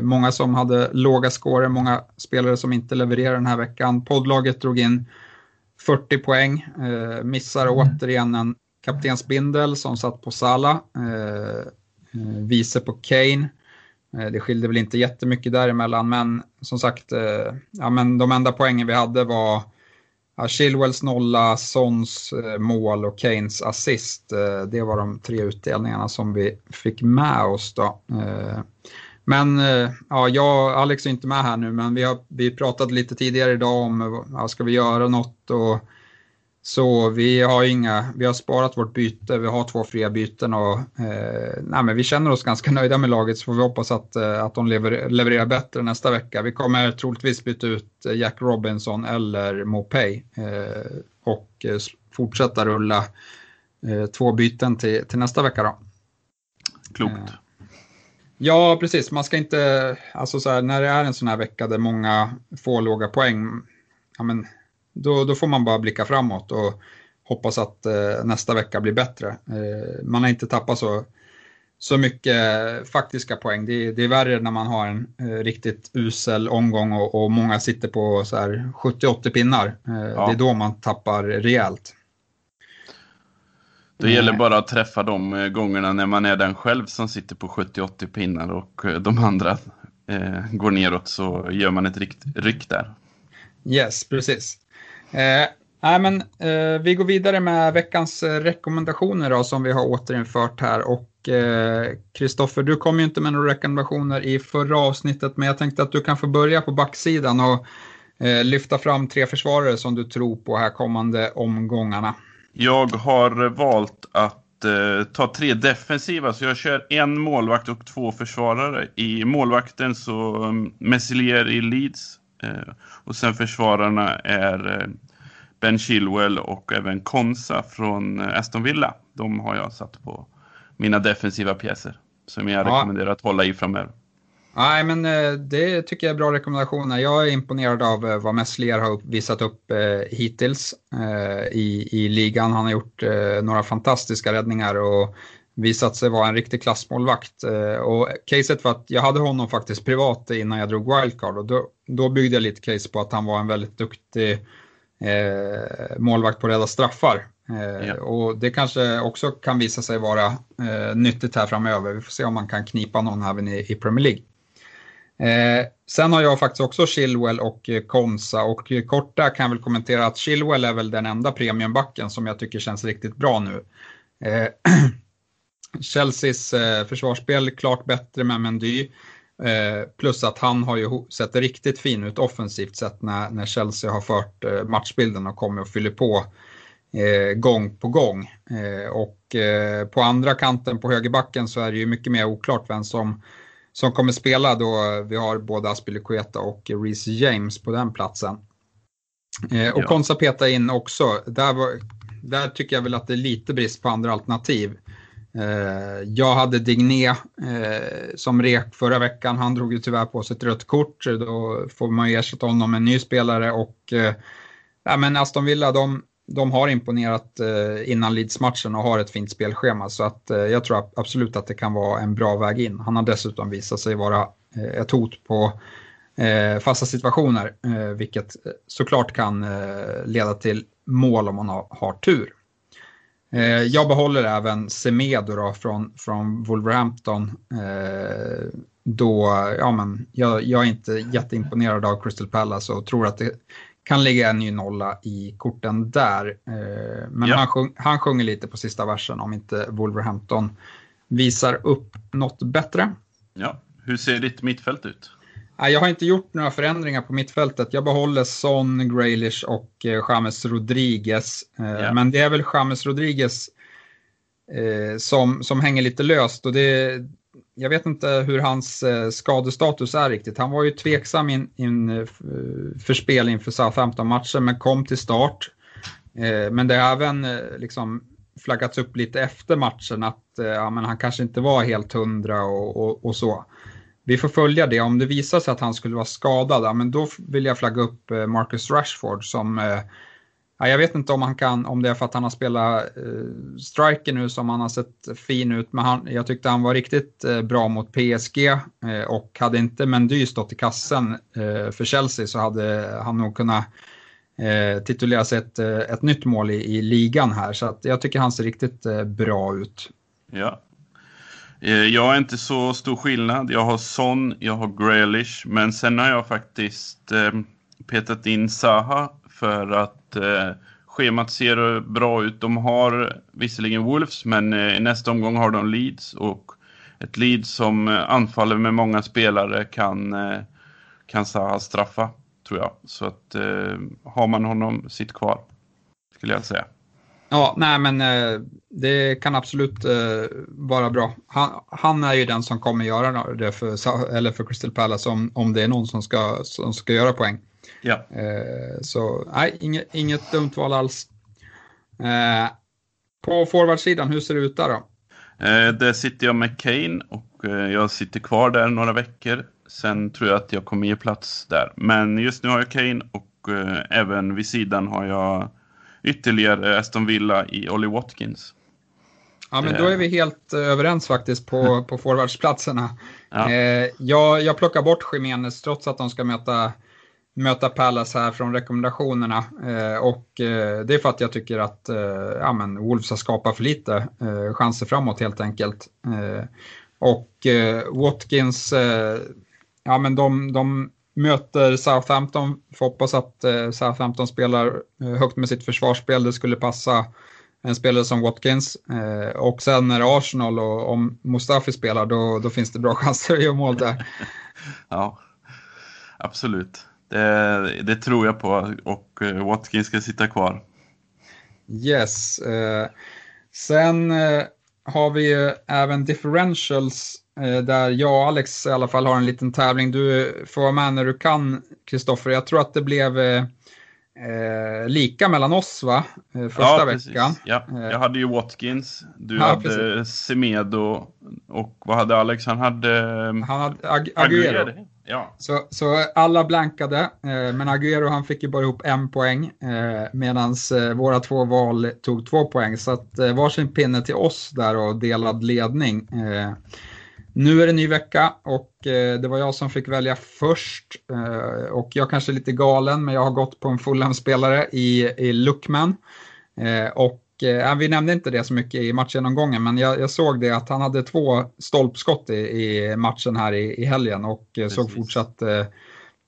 många som hade låga scorer, många spelare som inte levererade den här veckan. Poddlaget drog in 40 poäng, missar mm. återigen en kaptensbindel som satt på Sala, vice på Kane. Eh, det skilde väl inte jättemycket däremellan, men som sagt, eh, ja, men de enda poängen vi hade var ja, Chilwells nolla, Sons eh, mål och Keynes assist. Det var de tre utdelningarna som vi fick med oss. Då. Men ja, jag och Alex är inte med här nu, men vi har vi pratat lite tidigare idag om, ja, ska vi göra något? Och så vi har inga, vi har sparat vårt byte, vi har två fria byten och eh, nej, men vi känner oss ganska nöjda med laget så får vi hoppas att, eh, att de lever, levererar bättre nästa vecka. Vi kommer troligtvis byta ut Jack Robinson eller Mopay eh, och eh, fortsätta rulla eh, två byten till, till nästa vecka då. Klokt. Eh, ja, precis. Man ska inte, alltså så här, när det är en sån här vecka där många får låga poäng, ja men då, då får man bara blicka framåt och hoppas att eh, nästa vecka blir bättre. Eh, man har inte tappat så, så mycket faktiska poäng. Det, det är värre när man har en eh, riktigt usel omgång och, och många sitter på 70-80 pinnar. Eh, ja. Det är då man tappar rejält. Det gäller bara att träffa de eh, gångerna när man är den själv som sitter på 70-80 pinnar och eh, de andra går neråt så gör man ett rikt, ryck där. Yes, precis. Eh, nej, men, eh, vi går vidare med veckans eh, rekommendationer då, som vi har återinfört här. Och eh, Kristoffer, du kom ju inte med några rekommendationer i förra avsnittet, men jag tänkte att du kan få börja på backsidan och eh, lyfta fram tre försvarare som du tror på här kommande omgångarna. Jag har valt att ta tre defensiva, så jag kör en målvakt och två försvarare. I målvakten så mm, um, Messilier i Leeds och sen försvararna är eh, Ben Chilwell och även Konsa från eh, Aston Villa. De har jag satt på mina defensiva pjäser som jag ja. rekommenderar att hålla i framöver. Nej, men eh, det tycker jag är bra rekommendationer. Jag är imponerad av eh, vad Messlier har visat upp hittills i, i ligan. Han har gjort några fantastiska räddningar och visat sig vara en riktig klassmålvakt. Och caset var att jag hade honom faktiskt privat innan jag drog wildcard och då, då byggde jag lite case på att han var en väldigt duktig eh, målvakt på rädda straffar. Eh, ja. Och det kanske också kan visa sig vara eh, nyttigt här framöver. Vi får se om man kan knipa någon även i, i Premier League. Eh, sen har jag faktiskt också Chilwell och eh, Konsa och eh, kort där kan jag väl kommentera att Chilwell är väl den enda premiumbacken som jag tycker känns riktigt bra nu. Chelseas eh, försvarsspel klart bättre med Mendy. Eh, plus att han har ju sett riktigt fin ut offensivt sett när, när Chelsea har fört eh, matchbilden och kommer och fyller på eh, gång på gång. Eh, och eh, på andra kanten på högerbacken så är det ju mycket mer oklart vem som, som kommer spela då vi har både Aspilicueta och Reece James på den platsen. Och ja. Konsa peta in också, där, var, där tycker jag väl att det är lite brist på andra alternativ. Eh, jag hade Digné eh, som rek förra veckan. Han drog ju tyvärr på sig ett rött kort. Då får man ju ersätta honom med en ny spelare. Och, eh, ja, men Aston Villa de, de har imponerat eh, innan Leeds-matchen och har ett fint spelschema. Så att, eh, jag tror absolut att det kan vara en bra väg in. Han har dessutom visat sig vara eh, ett hot på fasta situationer. vilket såklart kan leda till mål om man har, har tur. Eh, jag behåller även Semedo då från, från Wolverhampton. Eh, då, ja men, jag, jag, är inte jätteimponerad av Crystal Palace och tror att det kan ligga en ny nolla i korten där. Eh, men ja. han, sjung, han sjunger lite på sista versen om inte Wolverhampton visar upp något bättre. Ja, hur ser ditt mittfält ut? Jag har inte gjort några förändringar på mittfältet. Jag behåller Son, Graylish och eh, James Rodriguez. Yeah. Men det är väl James Rodriguez eh, som, som hänger lite löst. Och det, jag vet inte hur hans eh, skadestatus är riktigt. Han var ju tveksam in, in, för spel inför Southampton-matchen men kom till start. Men det har även liksom flaggats upp lite efter matchen att ja, men han kanske inte var helt hundra och, och, och så vi får följa det. Om det visar sig att han skulle vara skadad, men då vill jag flagga upp eh, Marcus Rashford som eh, Ja, jag vet inte om, han kan, om det är för att han har spelat eh, striker nu som han har sett fin ut, men han, jag tyckte han var riktigt eh, bra mot PSG eh, och hade inte Mendy stått i kassen eh, för Chelsea så hade han nog kunnat eh, titulera sig ett, eh, ett nytt mål i, i ligan här. Så att jag tycker han ser riktigt bra ut. Ja, Eh, jag är inte så stor skillnad. Jag har Son, jag har Grealish, men sen har jag faktiskt eh, petat in Saha för att eh, schemat ser bra ut. De har visserligen Wolves, men eh, nästa omgång har de Leeds och ett Leeds som eh, anfaller med många spelare kan, eh, kan Saha straffa, tror jag. Så att har man honom, sitt kvar, skulle jag säga. Ja, nej men eh, det kan absolut eh, vara bra. Han, han, är ju den som kommer göra det för, eller för Crystal Palace om, om det är någon som ska, som ska göra poäng. Ja. Eh, så nej, inget, inget dumt val alls. På forwardsidan, hur ser det ut där då? där sitter jag med Kane och jag sitter kvar där några veckor. Sen tror jag att jag kommer ge plats där. Men just nu har jag Kane och även vid sidan har jag ytterligare Aston Villa i Ollie Watkins. Ja, men då är vi helt överens faktiskt på, på forwardsplatserna. Ja. Eh, jag, jag plockar bort Jiménez trots att de ska möta, möta Palace här från rekommendationerna. Eh, och eh, det är för att jag tycker att eh, ja, men Wolves har skapat för lite eh, chanser framåt helt enkelt. Eh, och eh, Watkins, ja men de, de möter Southampton. Får hoppas att eh, Southampton spelar eh, högt med sitt försvarsspel. Det skulle passa en spelare som Watkins. Eh, och sen när det är Arsenal och om Mustafi spelar då, då finns det bra chanser att göra mål där. ja, absolut. Det, det, tror jag på och Watkins ska sitta kvar. Yes. Sen har vi ju även differentials eh, där jag och Alex i alla fall har en liten tävling. Du får vara med när du kan, Kristoffer. Jag tror att det blev eh, eh, lika mellan oss va? Eh, första ja, veckan. Ja, jag hade ju Watkins, du ja, hade precis. Semedo och vad hade Alex? Han hade... Han hade Ag Aguero. Aguero. Ja. Så, så alla blankade, eh, men Aguero han fick ju bara ihop en poäng eh, medan eh, våra två val tog två poäng. Så att eh, varsin pinne till oss där och delad ledning. Eh, nu är det ny vecka och eh, det var jag som fick välja först. Eh, och jag kanske är lite galen, men jag har gått på en Fulham-spelare i, i Lookman. Eh, och vi nämnde inte det så mycket i matchgenomgången, men jag, jag såg det att han hade två stolpskott i, i matchen här i, i helgen och Precis. såg fortsatt eh,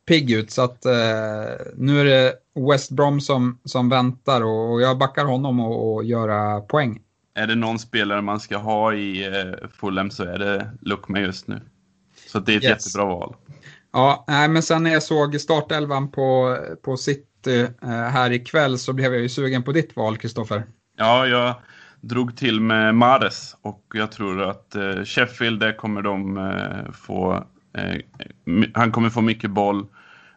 pigg ut. Så att eh, nu är det West Brom som, som väntar och, och jag backar honom och, och göra poäng är det någon spelare man ska ha i eh, Fulham så är det Lukman just nu. Så det är ett yes. jättebra val. Ja, nej, men sen när jag såg startelvan på, på City eh, här ikväll så blev jag ju sugen på ditt val, Kristoffer. Ja, jag drog till med Mares och jag tror att eh, Sheffield, där kommer de eh, få... Eh, han kommer få mycket boll.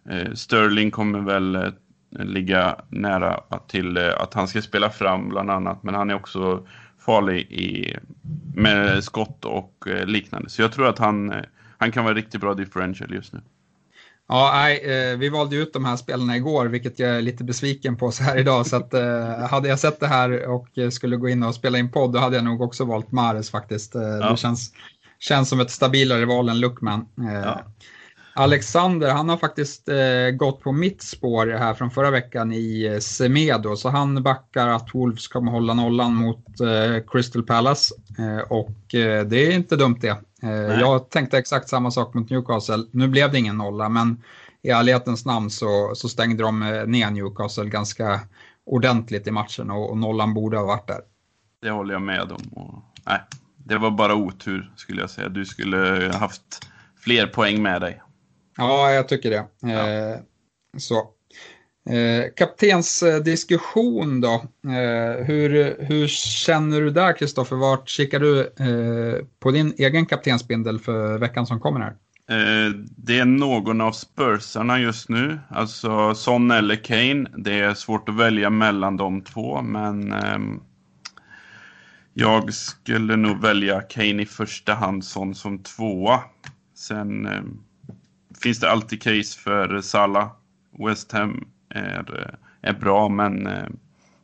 Eh, Sterling kommer väl eh, ligga nära till eh, att han ska spela fram bland annat, men han är också farlig i, med skott och liknande. Så jag tror att han, han kan vara riktigt bra differential just nu. Ja, nej, eh, vi valde ut de här spelarna igår, vilket jag är lite besviken på så här idag. Så att, hade jag sett det här och skulle gå in och spela in podd, då hade jag nog också valt Mares faktiskt. Ja. Det känns, känns som ett stabilare val än Luckman. Ja. Alexander, han har faktiskt eh, gått på mitt spår här från förra veckan i eh, Semedo, så han backar att Wolves kommer hålla nollan mot eh, Crystal Palace eh, och eh, det är inte dumt det. Eh, jag tänkte exakt samma sak mot Newcastle. Nu blev det ingen nolla, men i ärlighetens namn så, så stängde de ner Newcastle ganska ordentligt i matchen och, och nollan borde ha varit där. Det håller jag med om. Och, nej, det var bara otur skulle jag säga. Du skulle haft fler poäng med dig. Ja, jag tycker det. Ja. Eh, så. Eh, kaptensdiskussion eh, då. Eh, hur, hur känner du där Kristoffer? Vart kikar du eh, på din egen kaptensbindel för veckan som kommer här? Eh, det är någon av Spursarna just nu, alltså Son eller Kane. Det är svårt att välja mellan de två, men ehm, jag skulle nog välja Kane i första hand, Son som tvåa. Sen ehm, finns det alltid case för Salah. West Ham är, är bra, men, eh,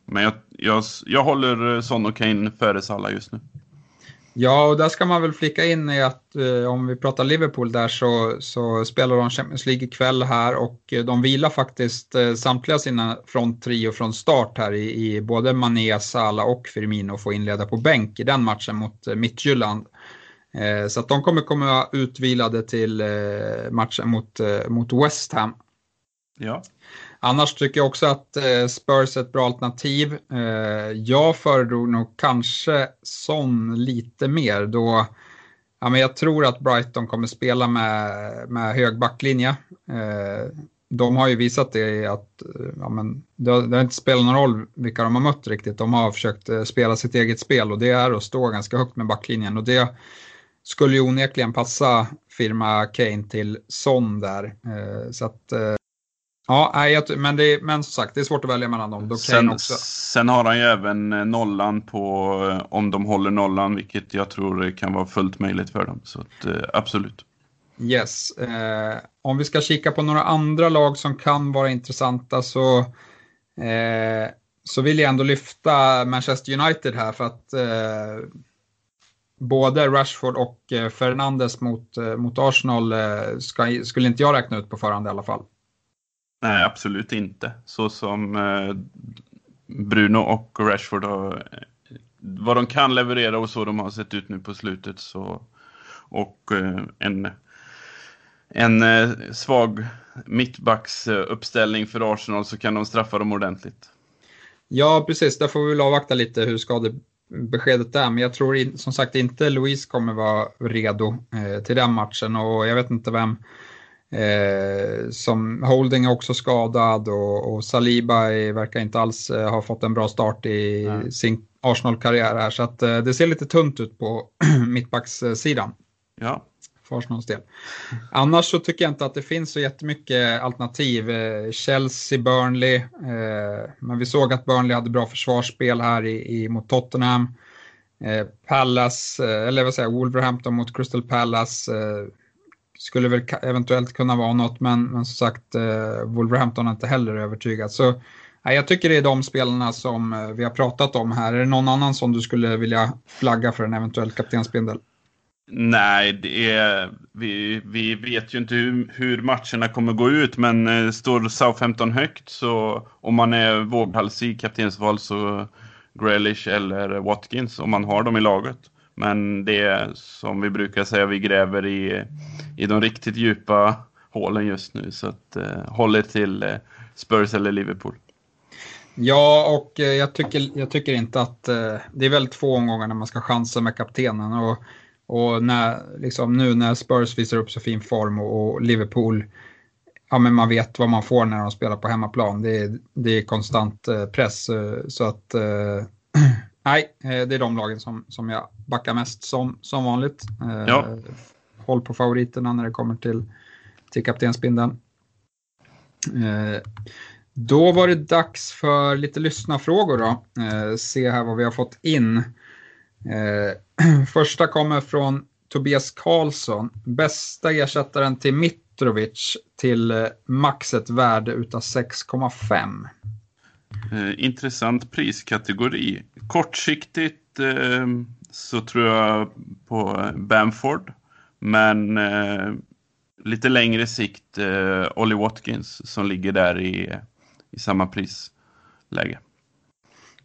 men jag, jag, jag håller Son och Kane före Salah just nu. Ja, och där ska man väl flika in i att eh, om vi pratar Liverpool där så, så spelar de Champions League ikväll här och eh, de vilar faktiskt eh, samtliga sina fronttrio från start här i, i både Mané, Salah och Firmino får inleda på bänk i den matchen mot eh, Midtjylland. Eh, så att de kommer komma utvilade till eh, matchen mot, eh, mot West Ham. Ja. Annars tycker jag också att eh, Spurs är ett bra alternativ. Eh, jag föredrog nog kanske Son lite mer då ja, men jag tror att Brighton kommer spela med, med hög backlinje. Eh, de har ju visat det att ja, men det, har, det har inte spelat någon roll vilka de har mött riktigt. De har försökt spela sitt eget spel och det är att stå ganska högt med backlinjen. Och det, skulle ju onekligen passa firma Kane till Son där. Eh, så att, eh, ja, men, det, men som sagt, det är svårt att välja mellan dem. Sen, också. sen har han ju även eh, nollan på om de håller nollan, vilket jag tror kan vara fullt möjligt för dem. Så att, absolut. Yes. Eh, om vi ska kika på några andra lag som kan vara intressanta så, eh, så vill jag ändå lyfta Manchester United här för att eh, både Rashford och eh, Fernandes mot, eh, mot Arsenal eh, ska, skulle inte jag räkna ut på förhand i alla fall. Nej, absolut inte. Så som eh, Bruno och Rashford har, eh, vad de kan leverera och så de har sett ut nu på slutet så och eh, en, en svag mittbacksuppställning för Arsenal så kan de straffa dem ordentligt. Ja, precis. Där får vi väl avvakta lite hur skadebeskedet är. Men jag tror som sagt inte Louise kommer vara redo till den matchen och jag vet inte vem eh, som Holding är också skadad och, och Saliba är, verkar inte alls eh, ha fått en bra start i mm. sin Arsenal-karriär här. Så att, eh, det ser lite tunt ut på mittbackssidan. Ja. För Arsenals del. Annars så tycker jag inte att det finns så jättemycket alternativ. Eh, Chelsea, Burnley. Eh, men vi såg att Burnley hade bra försvarsspel här i, i mot Tottenham. Palace, eller vad säger jag, Wolverhampton mot Crystal Palace skulle väl eventuellt kunna vara något, men, men som sagt, eh, Wolverhampton har inte heller övertygat. Så nej, jag tycker det är de spelarna som eh, vi har pratat om här. Är det någon annan som du skulle vilja flagga för en eventuell kaptensbindel? Nej, det är, vi, vi vet ju inte hur, hur matcherna kommer gå ut, men eh, står Southampton högt så om man är våghalsig i kaptensval så Grealish eller Watkins om man har dem i laget. Men det är som vi brukar säga, vi gräver i, i de riktigt djupa hålen just nu. Så att, eh, håll er till eh, Spurs eller Liverpool. Ja, och eh, jag, tycker, jag tycker inte att eh, det är väldigt få omgångar när man ska chansa med kaptenen. Och, och när, liksom, nu när Spurs visar upp så fin form och, och, Liverpool, ja men man vet vad man får när de spelar på hemmaplan. Det är, det är konstant eh, press. Eh, så att eh, Nej, eh, det är de lagen som, som jag backar mest som, som vanligt. Eh, ja. Håll på favoriterna när det kommer till, till kaptensbindeln. Eh, då var det dags för lite lyssnarfrågor då. Se här vad vi har fått in. Första kommer från Tobias Karlsson. Bästa ersättaren till Mitrovic till maxet värde utav 6,5. Eh, intressant priskategori. Kortsiktigt eh, så tror jag på Bamford. Men eh, lite längre sikt eh, Ollie Watkins som ligger där i, i samma prisläge.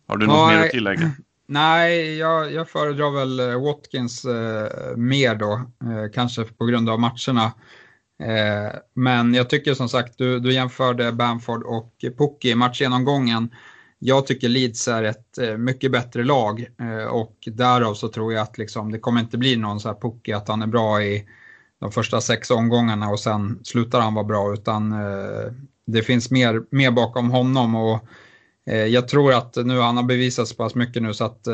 Har du något ja, mer att tillägga? Nej, jag, jag föredrar väl eh, Watkins mer då, kanske på grund av matcherna. Eh, men jag tycker som sagt, du, du jämförde Bamford och Pukki i matchgenomgången. Jag tycker Leeds är ett eh, mycket bättre lag eh, och därav så tror jag att liksom, det kommer inte bli någon så här Pukki att han är bra i de första sex omgångarna och sen slutar han vara bra utan det finns mer, mer bakom honom och jag tror att nu han har bevisat så pass mycket nu så att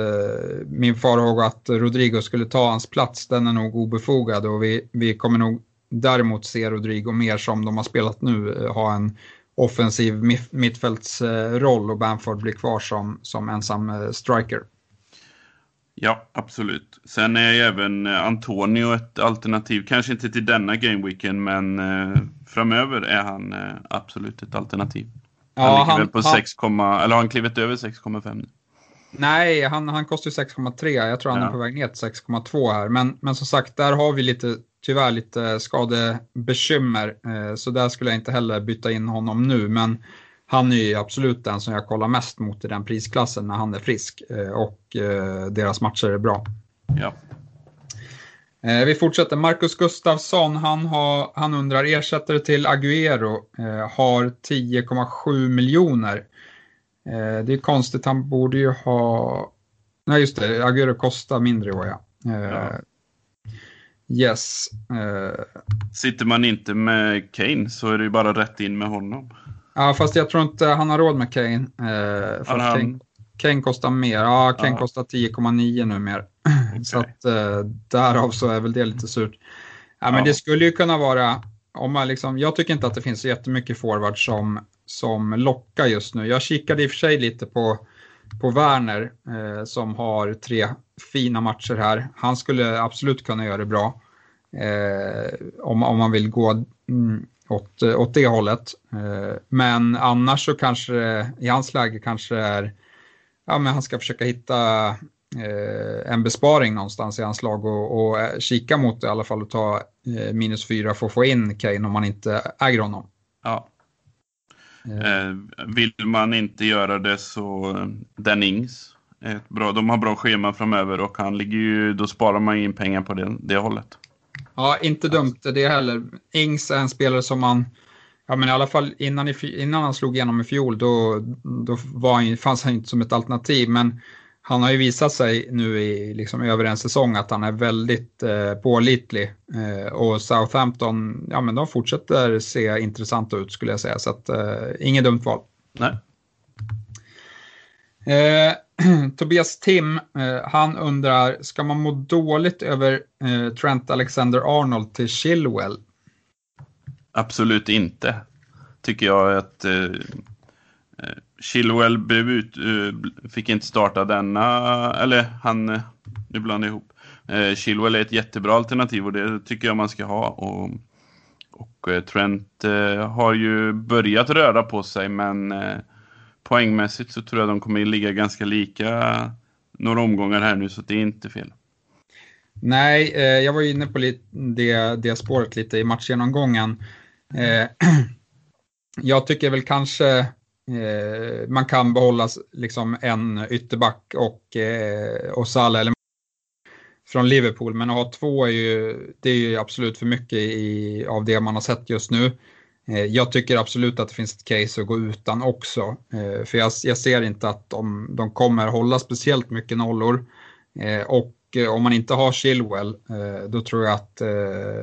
min farhåga att Rodrigo skulle ta hans plats den är nog obefogad och vi, vi kommer nog däremot ser Rodrigo mer som de har spelat nu eh, ha en offensiv mittfältsroll och Bamford blir kvar som, som ensam eh, striker. Ja, absolut. Sen är även eh, Antonio ett alternativ. Kanske inte till denna gameweeken, men framöver är han absolut ett alternativ. Han ja, ligger han, väl på han, 6, eller har han klivit över 6,5? Nej, han, han kostar 6,3. Jag tror han ja. är på väg ner till 6,2 här. Men, men som sagt, där har vi lite tyvärr lite skadebekymmer. Eh, så där skulle jag inte heller byta in honom nu. Men han är ju absolut den som jag kollar mest mot i den prisklassen när han är frisk. Eh, och eh, deras matcher är bra. Ja. Vi fortsätter. Marcus Gustafsson, han, har, han undrar ersättare till Aguero har 10,7 miljoner. Det är konstigt, han borde ju ha... Nej just det, Aguero kostar mindre i år ja. ja. Yes. Uh, Sitter man inte med Kane så är det ju bara rätt in med honom. Ja, fast jag tror inte han har råd med Kane. Uh, för han... Kane, Kane kostar mer. Ja, Kane ja. kostar 10,9 nu mer. Okay. så att uh, därav så är väl det lite surt. Ja, men ja. det skulle ju kunna vara, om man liksom, jag tycker inte att det finns så jättemycket forward som, som lockar just nu. Jag kikade i och för sig lite på, på Werner eh, som har tre fina matcher här. Han skulle absolut kunna göra det bra eh, om, om man vill gå mm, åt, eh, åt det hållet. Eh, men annars så kanske i hans läge kanske är, ja men han ska försöka hitta eh, en besparing någonstans i hans lag och, och eh, kika mot det i alla fall och ta eh, minus fyra för att få in Kane om man inte äger honom. Ja. Eh, vill man inte göra det så Den Ings ett bra, de har bra schema framöver och han ligger ju, då sparar man in pengar på det, det hållet. Ja, inte dumt det heller. Ings är en spelare som man Ja, men i alla fall innan, innan han slog igenom i fjol då, då var han, fanns han inte som ett alternativ. Men han har ju visat sig nu i liksom över en säsong att han är väldigt eh, pålitlig. Eh, och Southampton, ja men de fortsätter se intressanta ut skulle jag säga. Så att, eh, inget dumt val. Nej. Eh, Tobias Tim, eh, han undrar, ska man må dåligt över eh, Trent Alexander-Arnold till Chilwell? Absolut inte. Tycker jag att eh, eh Chilwell blev ut, eh, fick inte starta denna, eller han, eh, nu blandar jag ihop. Eh, Chilwell är ett jättebra alternativ och det tycker jag man ska ha. Och, och eh, Trent eh, har ju börjat röra på sig men eh, poängmässigt så tror jag de kommer ligga ganska lika några omgångar här nu så det är inte fel. Nej, eh, jag var inne på det, det spåret lite i matchgenomgången. Eh, jag tycker väl kanske eh, man kan behålla liksom en ytterback och, eh, och Salah eller från Liverpool, men att ha två är ju, det är ju absolut för mycket i, av det man har sett just nu. Eh, jag tycker absolut att det finns ett case att gå utan också. Eh, för jag, jag ser inte att de, de kommer hålla speciellt mycket nollor. Eh, och eh, om man inte har Chilwell, eh, då tror jag att eh,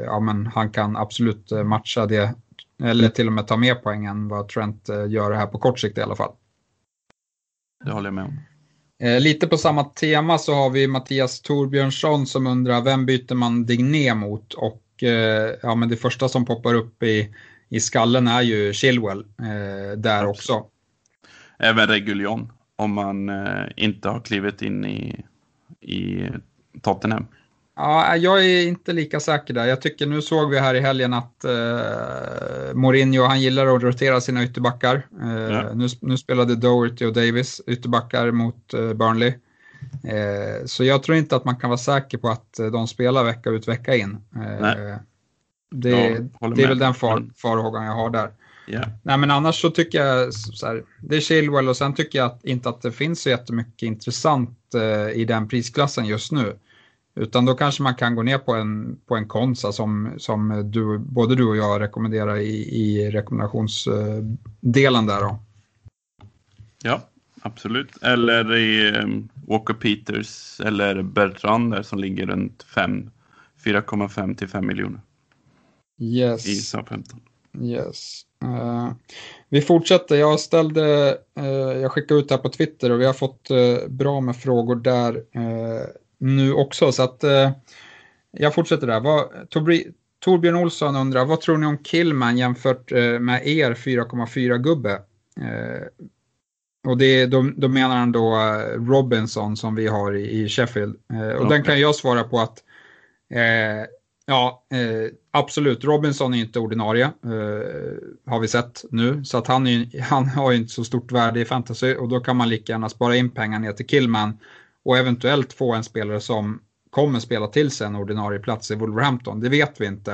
ja, men han kan absolut matcha det. Eller till och med ta mer poäng än vad Trent gör här på kort sikt i alla fall. Det håller jag med om. Lite på samma tema så har vi Mattias Torbjörnsson som undrar vem byter man Digné mot? Och ja, men det första som poppar upp i i skallen är ju Chilwell eh, där också. Även Reguljon om man eh, inte har klivit in i, i Tottenham. Ja, jag är inte lika säker där. Jag tycker nu såg vi här i helgen att eh, Mourinho han gillar att rotera sina ytterbackar. Eh, ja. nu, nu, spelade Doherty och Davis ytterbackar mot eh, Burnley. Så jag tror inte att man kan vara säker på att de spelar vecka ut vecka in. Det, det är väl den far, farhågan jag har där. Yeah. Nej, men annars så tycker jag så här, det är Chilwell och sen tycker jag inte att det finns så jättemycket intressant eh, i den prisklassen just nu. Utan då kanske man kan gå ner på en, på en Konsa som, som du, både du och jag rekommenderar i, i rekommendationsdelen där. Då. Ja, absolut. Eller i um, Walker Peters eller Bertrand där som ligger runt 4,5 till 5 miljoner. Yes. i Southampton. Yes. Uh, vi fortsätter. Jag ställde, uh, jag skickade ut det här på Twitter och vi har fått uh, bra med frågor där nu också. Så att jag fortsätter där. Vad, Torbri, Torbjörn Olsson undrar, vad tror ni om Killman jämfört med er 4,4 gubbe? och det, då, då menar han då Robinson som vi har i, i Sheffield. och den kan jag svara på att Ja, eh, absolut. Robinson är inte ordinarie, eh, har vi sett nu. Så att han, är, han har inte så stort värde i fantasy och då kan man lika gärna spara in pengar ner till Killman och eventuellt få en spelare som kommer spela till sig en ordinarie plats i Wolverhampton. Det vet vi inte.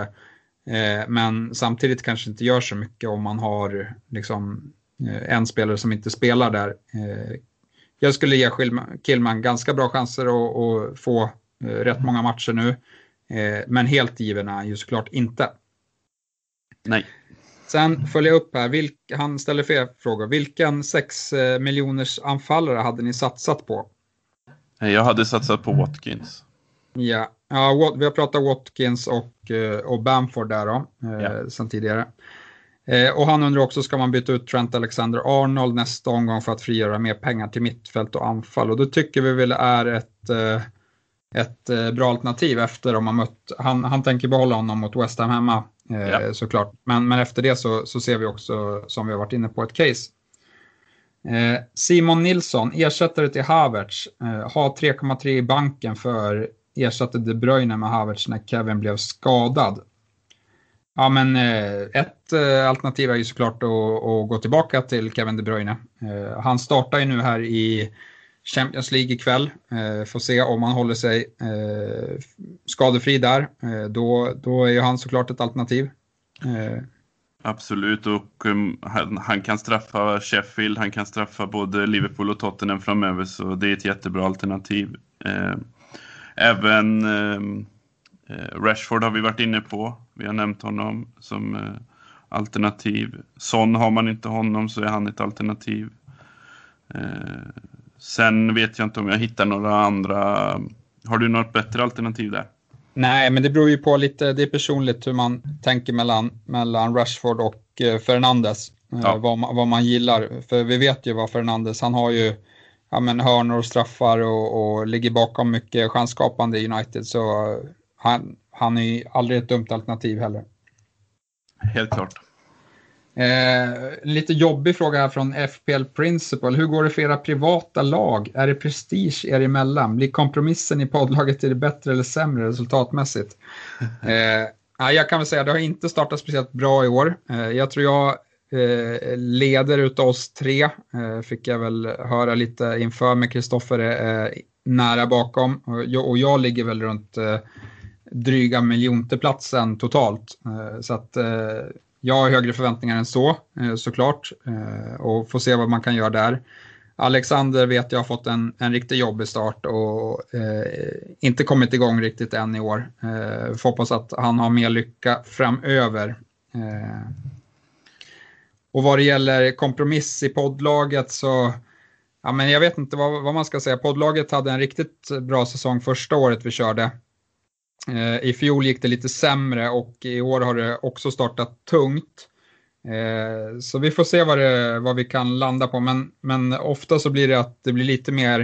Eh, men samtidigt kanske inte gör så mycket om man har liksom, eh, en spelare som inte spelar där. Eh, jag skulle ge Killman ganska bra chanser att få eh, rätt många matcher nu. Eh, men helt given är han ju såklart inte. Nej. Sen följer jag upp här, Vilk, han ställer fler frågor. Vilken 6 eh, miljoners anfallare hade ni satsat på? Jag hade satsat på Watkins. Ja, ja vi har pratat Watkins och, eh, och Bamford där då, ja. sen tidigare. Och han undrar också, ska man byta ut Trent Alexander-Arnold nästa omgång för att frigöra mer pengar till mittfält och anfall? Och då tycker vi väl är ett ett eh, bra alternativ efter om man mött, han, han tänker behålla honom mot West Ham hemma eh, ja. såklart. Men, men efter det så, så ser vi också, som vi har varit inne på, ett case. Eh, Simon Nilsson, ersättare till Havertz, eh, har 3,3 i banken för ersatte De Bruyne med Havertz när Kevin blev skadad. Ja, men eh, ett alternativ är ju såklart att, att, gå tillbaka till Kevin De Bruyne. Han startar ju nu här i Champions League ikväll. Får se om han håller sig skadefri där. Då, då är ju han såklart ett alternativ. Absolut, och um, han, han, kan straffa Sheffield, han kan straffa både Liverpool och Tottenham framöver, så det är ett jättebra alternativ. Eh, även ehm, eh, Rashford har vi varit inne på, vi har nämnt honom som eh, alternativ. Son har man inte honom så är han ett alternativ. Eh, sen vet jag inte om jag hittar några andra. Har du något bättre alternativ där? Nej, men det beror ju på lite, det är personligt hur man tänker mellan, mellan Rashford och eh, Fernandes. Eh, ja. Vad, man, vad man gillar. För vi vet ju vad Fernandes, han har ju ja, men hörnor och straffar och, och ligger bakom mycket chansskapande i United. Så han, han är aldrig ett dumt alternativ heller. Helt klart. Eh, lite jobbig fråga här från FPL Principal. Hur går det för era privata lag? Är det prestige er emellan? Blir kompromissen i poddlaget är det bättre eller sämre resultatmässigt? Eh, jag kan väl säga att det har inte startat speciellt bra i år. Eh, jag tror jag eh, leder utav oss tre. Eh, fick jag väl höra lite inför med Kristoffer eh, nära bakom. Och jag, och jag ligger väl runt eh, dryga miljonteplatsen totalt. så att jag har högre förväntningar än så eh, såklart eh, och får se vad man kan göra där. Alexander vet jag har fått en, en riktigt jobbig start och eh, inte kommit igång riktigt än i år. Eh, får hoppas att han har mer lycka framöver. Eh, och vad det gäller kompromiss i poddlaget så, ja men jag vet inte vad, vad man ska säga. Poddlaget hade en riktigt bra säsong första året vi körde. Eh, I fjol gick det lite sämre och i år har det också startat tungt. Eh, så vi får se vad, det, vad vi kan landa på, men, men ofta så blir det att det blir lite mer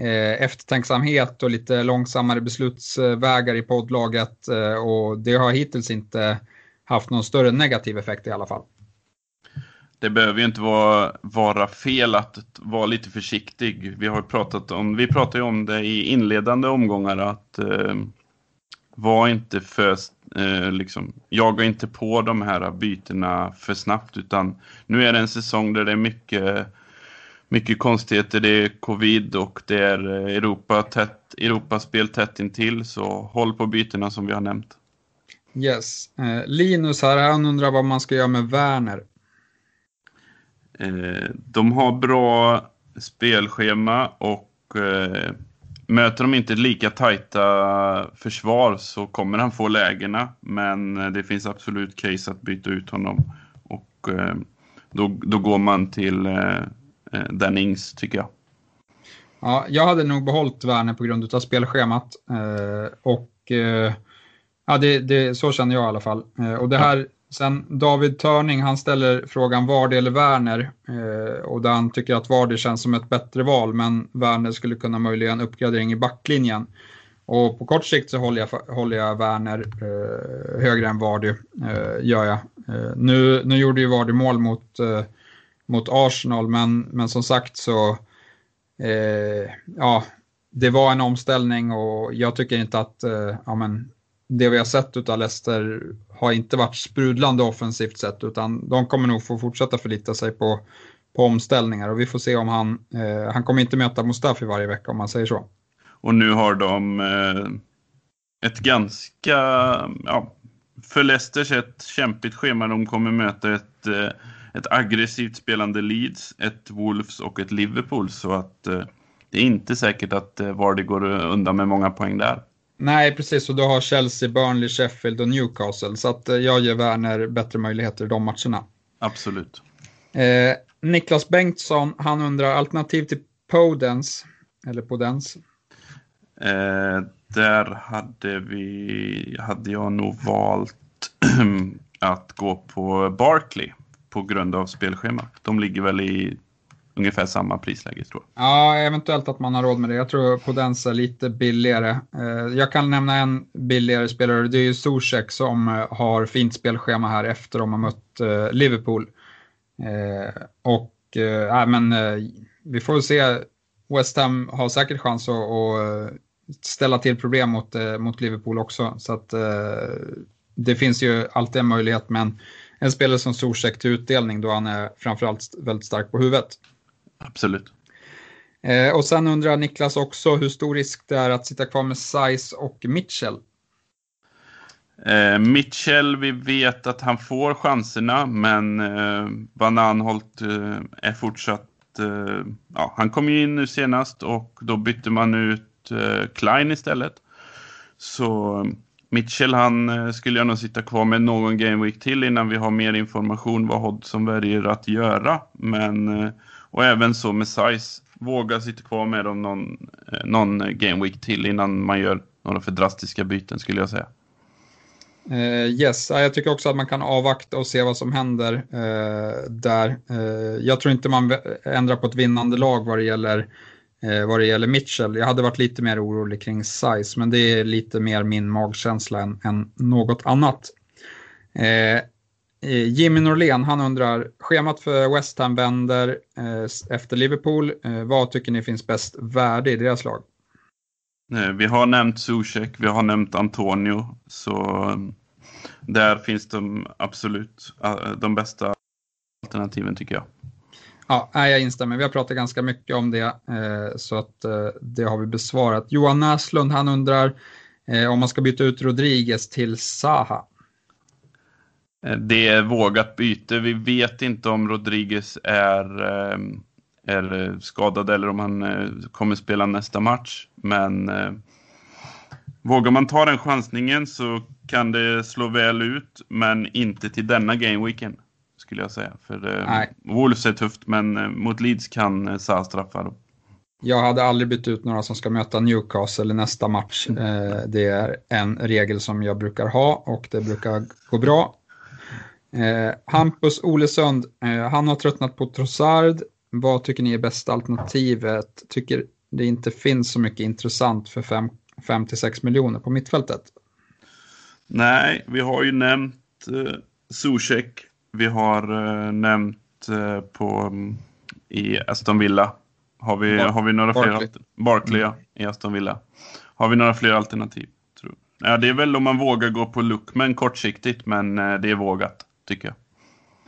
eh, eftertänksamhet och lite långsammare beslutsvägar i poddlaget och det har hittills inte haft någon större negativ effekt i alla fall. Det behöver ju inte vara, vara fel att vara lite försiktig. Vi har pratat om, vi pratade ju om det i inledande omgångar att eh, var inte för, eh, liksom, jaga inte på de här bytena för snabbt utan nu är det en säsong där det är mycket, mycket konstigheter. Det är covid och det är Europa tätt, Europaspel tätt intill så håll på bytena som vi har nämnt. Yes. Eh, Linus här, han undrar vad man ska göra med Werner. Eh, de har bra spelschema och eh, Möter de inte lika tajta försvar så kommer han få lägena. Men det finns absolut case att byta ut honom. Och eh, då, då går man till eh, eh, Dan Ings tycker jag. Ja, jag hade nog behållit Werner på grund av spelschemat. Eh, och eh, ja, det, det, så känner jag i alla fall. Eh, och det här Sen David Törning, han ställer frågan Vardy eller Werner eh, och där han tycker att Vardy känns som ett bättre val men Werner skulle kunna möjliggöra en uppgradering i backlinjen. Och på kort sikt så håller jag, håller jag Werner eh, högre än Vardy, eh, gör jag. Eh, nu, nu gjorde ju Vardy mål mot, eh, mot Arsenal men, men som sagt så eh, ja, det var en omställning och jag tycker inte att eh, ja, men, det vi har sett av Leicester har inte varit sprudlande offensivt sett utan de kommer nog få fortsätta förlita sig på, på omställningar och vi får se om han, eh, han kommer inte möta Mustafi varje vecka om man säger så. Och nu har de eh, ett ganska, ja, för Leicesters ett kämpigt schema. De kommer möta ett, eh, ett aggressivt spelande Leeds, ett Wolves och ett Liverpool så att eh, det är inte säkert att eh, Vardy går undan med många poäng där. Nej, precis. Och du har Chelsea, Burnley, Sheffield och Newcastle. Så att eh, jag ger Werner bättre möjligheter i de matcherna. Absolut. Eh, Niklas Bengtsson, han undrar alternativ till Podens, eller Podens? Eh, där hade, vi, hade jag nog valt att gå på Barkley på grund av spelschemat. De ligger väl i ungefär samma prisläge tror jag. Ja, eventuellt att man har råd med det. Jag tror Podens är lite billigare. Eh, jag kan nämna en billigare spelare, det är ju Zuzek som eh, har fint spelschema här efter de har mött eh, Liverpool. Och, äh, men vi får se. West Ham har säkert chans att, att ställa till problem mot, mot Liverpool också. Så att det finns ju alltid en möjlighet, men en spelare som Zuzek till utdelning då han är framförallt väldigt stark på huvudet. Absolut. Eh, och sen undrar Niklas också hur stor risk det är att sitta kvar med Size och Mitchell. Eh, Mitchell, vi vet att han får chanserna, men eh, Van Anholt eh, är fortsatt... Eh, ja, han kom ju in nu senast och då bytte man ut eh, Klein istället. Så Mitchell han eh, skulle jag nog sitta kvar med någon game week till innan vi har mer information vad Hodgson väljer att göra. Men, och även så med size. Våga sitta kvar med dem någon, eh, någon eh, game week till innan man gör några för drastiska byten skulle jag säga. Uh, yes, jag tycker också att man kan avvakta och se vad som händer uh, där. Uh, jag tror inte man ändrar på ett vinnande lag vad det gäller vad det gäller Mitchell. Jag hade varit lite mer orolig kring size, men det är lite mer min magkänsla än, än något annat. Jimmy Norlén, han undrar, schemat för West Ham vänder efter Liverpool. vad tycker ni finns bäst värde i deras lag? Eh, vi har nämnt Zuzek, vi har nämnt Antonio. Så där finns de absolut eh, de bästa alternativen tycker jag. Ja, jag instämmer. Vi har pratat ganska mycket om det, eh, så att det har vi besvarat. Johan Näslund, han undrar om man ska byta ut Rodriguez till Saha. Det är vågat byte. Vi vet inte om Rodriguez är är skadad eller om han eh, kommer spela nästa match. Men eh, vågar man ta den chansningen så kan det slå väl ut, men inte till denna gameweeken skulle jag säga. För eh, Wolves är tufft, men eh, mot Leeds kan eh, Sa straffa dem. Jag hade aldrig bytt ut några som ska möta Newcastle i nästa match. Eh, det är en regel som jag brukar ha och det brukar gå bra. Eh, Hampus Olesund, eh, han har tröttnat på Trossard. Vad tycker ni är bästa alternativet? Tycker det inte finns så mycket intressant för 5-6 miljoner på mittfältet? Nej, vi har ju nämnt eh, Zuzek. Vi har eh, nämnt eh, på mm, i Aston Villa. Har vi, Bar har vi några Barkley. fler? Barkley mm. i Aston Villa. Har vi några fler alternativ? Tror. Ja, det är väl om man vågar gå på Lookman kortsiktigt, men eh, det är vågat, tycker jag.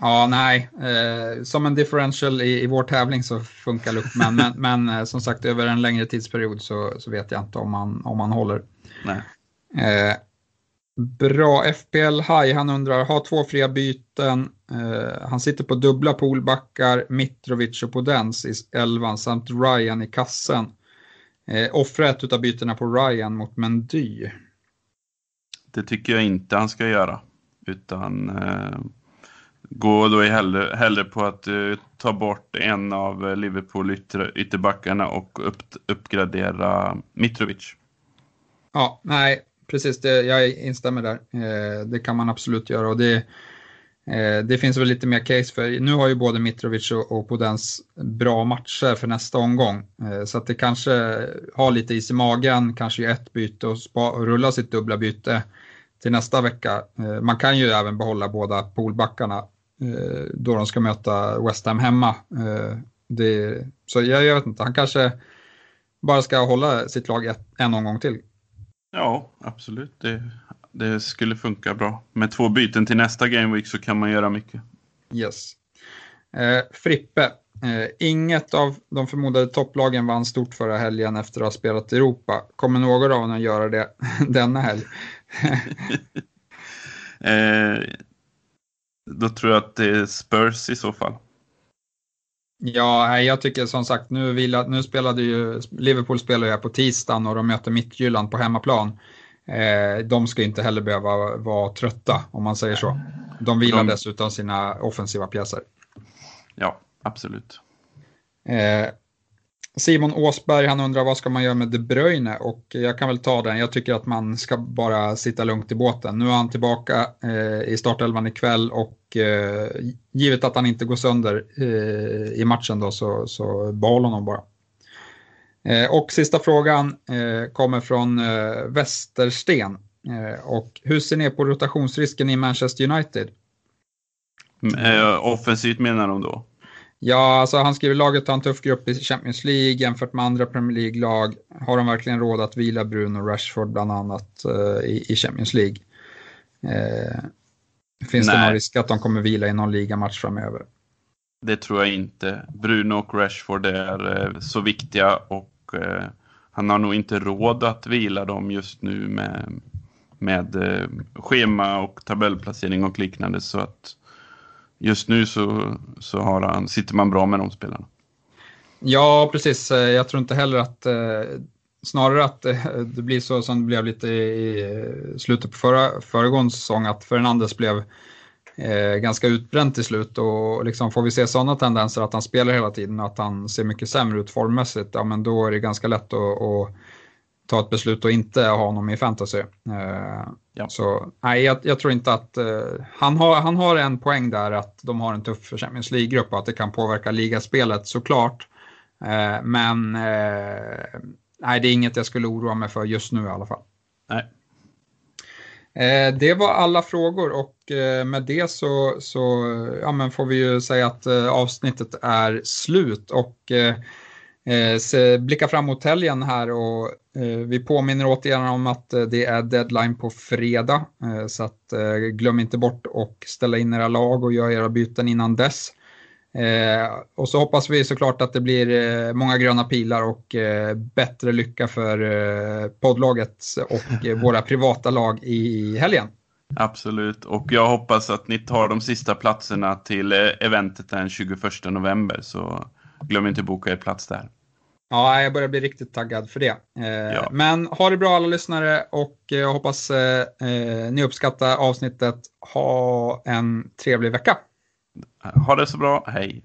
Ja, nej. Eh, som en differential i, i vår tävling så funkar Luckman, men, men eh, som sagt över en längre tidsperiod så, så vet jag inte om man, om man håller. Nej. Eh, bra, FPL High, han undrar, har två fria byten. Eh, han sitter på dubbla poolbackar, Mitrovic och Podens i elvan samt Ryan i kassen. Eh, offra ett av bytena på Ryan mot Mendy. Det tycker jag inte han ska göra. Utan eh, gå då hellre, hellre på att eh, ta bort en av eh, Liverpool ytter, ytterbackarna och upp, uppgradera Mitrovic. Ja, nej, precis. Det, jag instämmer där. Eh, det kan man absolut göra och det, eh, det finns väl lite mer case för. Nu har ju både Mitrovic och, och Podens bra matcher för nästa omgång. Eh, så att det kanske har lite is i magen, kanske gör ett byte och, spa, och rulla sitt dubbla byte till nästa vecka. Eh, man kan ju även behålla båda poolbackarna Eh, då de ska möta West Ham hemma. Eh, det, så jag, jag, vet inte, han kanske bara ska hålla sitt lag ett, en omgång till. Ja, absolut. Det, det skulle funka bra. Med två byten till nästa Game Week så kan man göra mycket. Yes. Eh, Frippe, eh, inget av de förmodade topplagen vann stort förra helgen efter att ha spelat Europa. Kommer någon av dem att göra det denna helg? eh, då tror jag att det är Spurs i så fall. Ja, jag tycker som sagt, nu, vila, nu spelade ju Liverpool spelar ju på tisdagen och de möter Mittjylland på hemmaplan. Eh, de ska inte heller behöva vara trötta om man säger så. De vilar de... dessutom sina offensiva pjäser. Ja, absolut. Eh, Simon Åsberg han undrar vad ska man göra med De Bruyne och jag kan väl ta den. Jag tycker att man ska bara sitta lugnt i båten. Nu är han tillbaka eh, i startelvan ikväll och eh, givet att han inte går sönder eh, i matchen då så, så behåll honom bara. Eh, och sista frågan eh, kommer från eh, Västersten. Eh, och hur ser ni på rotationsrisken i Manchester United? Mm, eh, offensivt menar de då? Ja, alltså han skriver laget har en tuff grupp i Champions League jämfört med andra Premier League-lag. Har de verkligen råd att vila Bruno Rashford bland annat uh, i, Champions League? Uh, finns Nej. det någon risk att de kommer vila i någon ligamatch framöver? Det tror jag inte. Bruno och Rashford är uh, så viktiga och han har nog inte råd att vila dem just nu med, med schema och tabellplacering och liknande. Så att just nu så, så har han, sitter man bra med de spelarna. Ja, precis. Jag tror inte heller att eh, snarare att eh, det blir så som det blev lite i eh, slutet på förra, föregående säsong, att Fernandes blev eh, ganska utbränd till slut och liksom får vi se sådana tendenser att han spelar hela tiden och att han ser mycket sämre ut formmässigt, ja men då är det ganska lätt att, att ta ett beslut och inte ha honom i fantasy. Eh, ja. Så nej, jag, jag, tror inte att eh, han, har, han har en poäng där att de har en tuff Champions League-grupp och att det kan påverka ligaspelet såklart. Eh, men eh, nej, det är inget jag skulle oroa mig för just nu i alla fall. Nej. Det var alla frågor och med det så, så ja, men får vi ju säga att avsnittet är slut och eh, blicka fram mot helgen här och eh, vi påminner återigen om att eh, det är deadline på fredag så att glöm inte bort och ställa in era lag och göra era byten innan dess. Och så hoppas vi såklart att det blir många gröna pilar och bättre lycka för poddlaget och våra privata lag i helgen. Absolut, och jag hoppas att ni tar de sista platserna till eventet den 21 november så glöm inte boka er plats där. Ja, jag börjar bli riktigt taggad för det. Eh, ja. Men ha det bra alla lyssnare och jag hoppas eh, eh, ni uppskattar avsnittet. Ha en trevlig vecka. Ha det så bra, hej.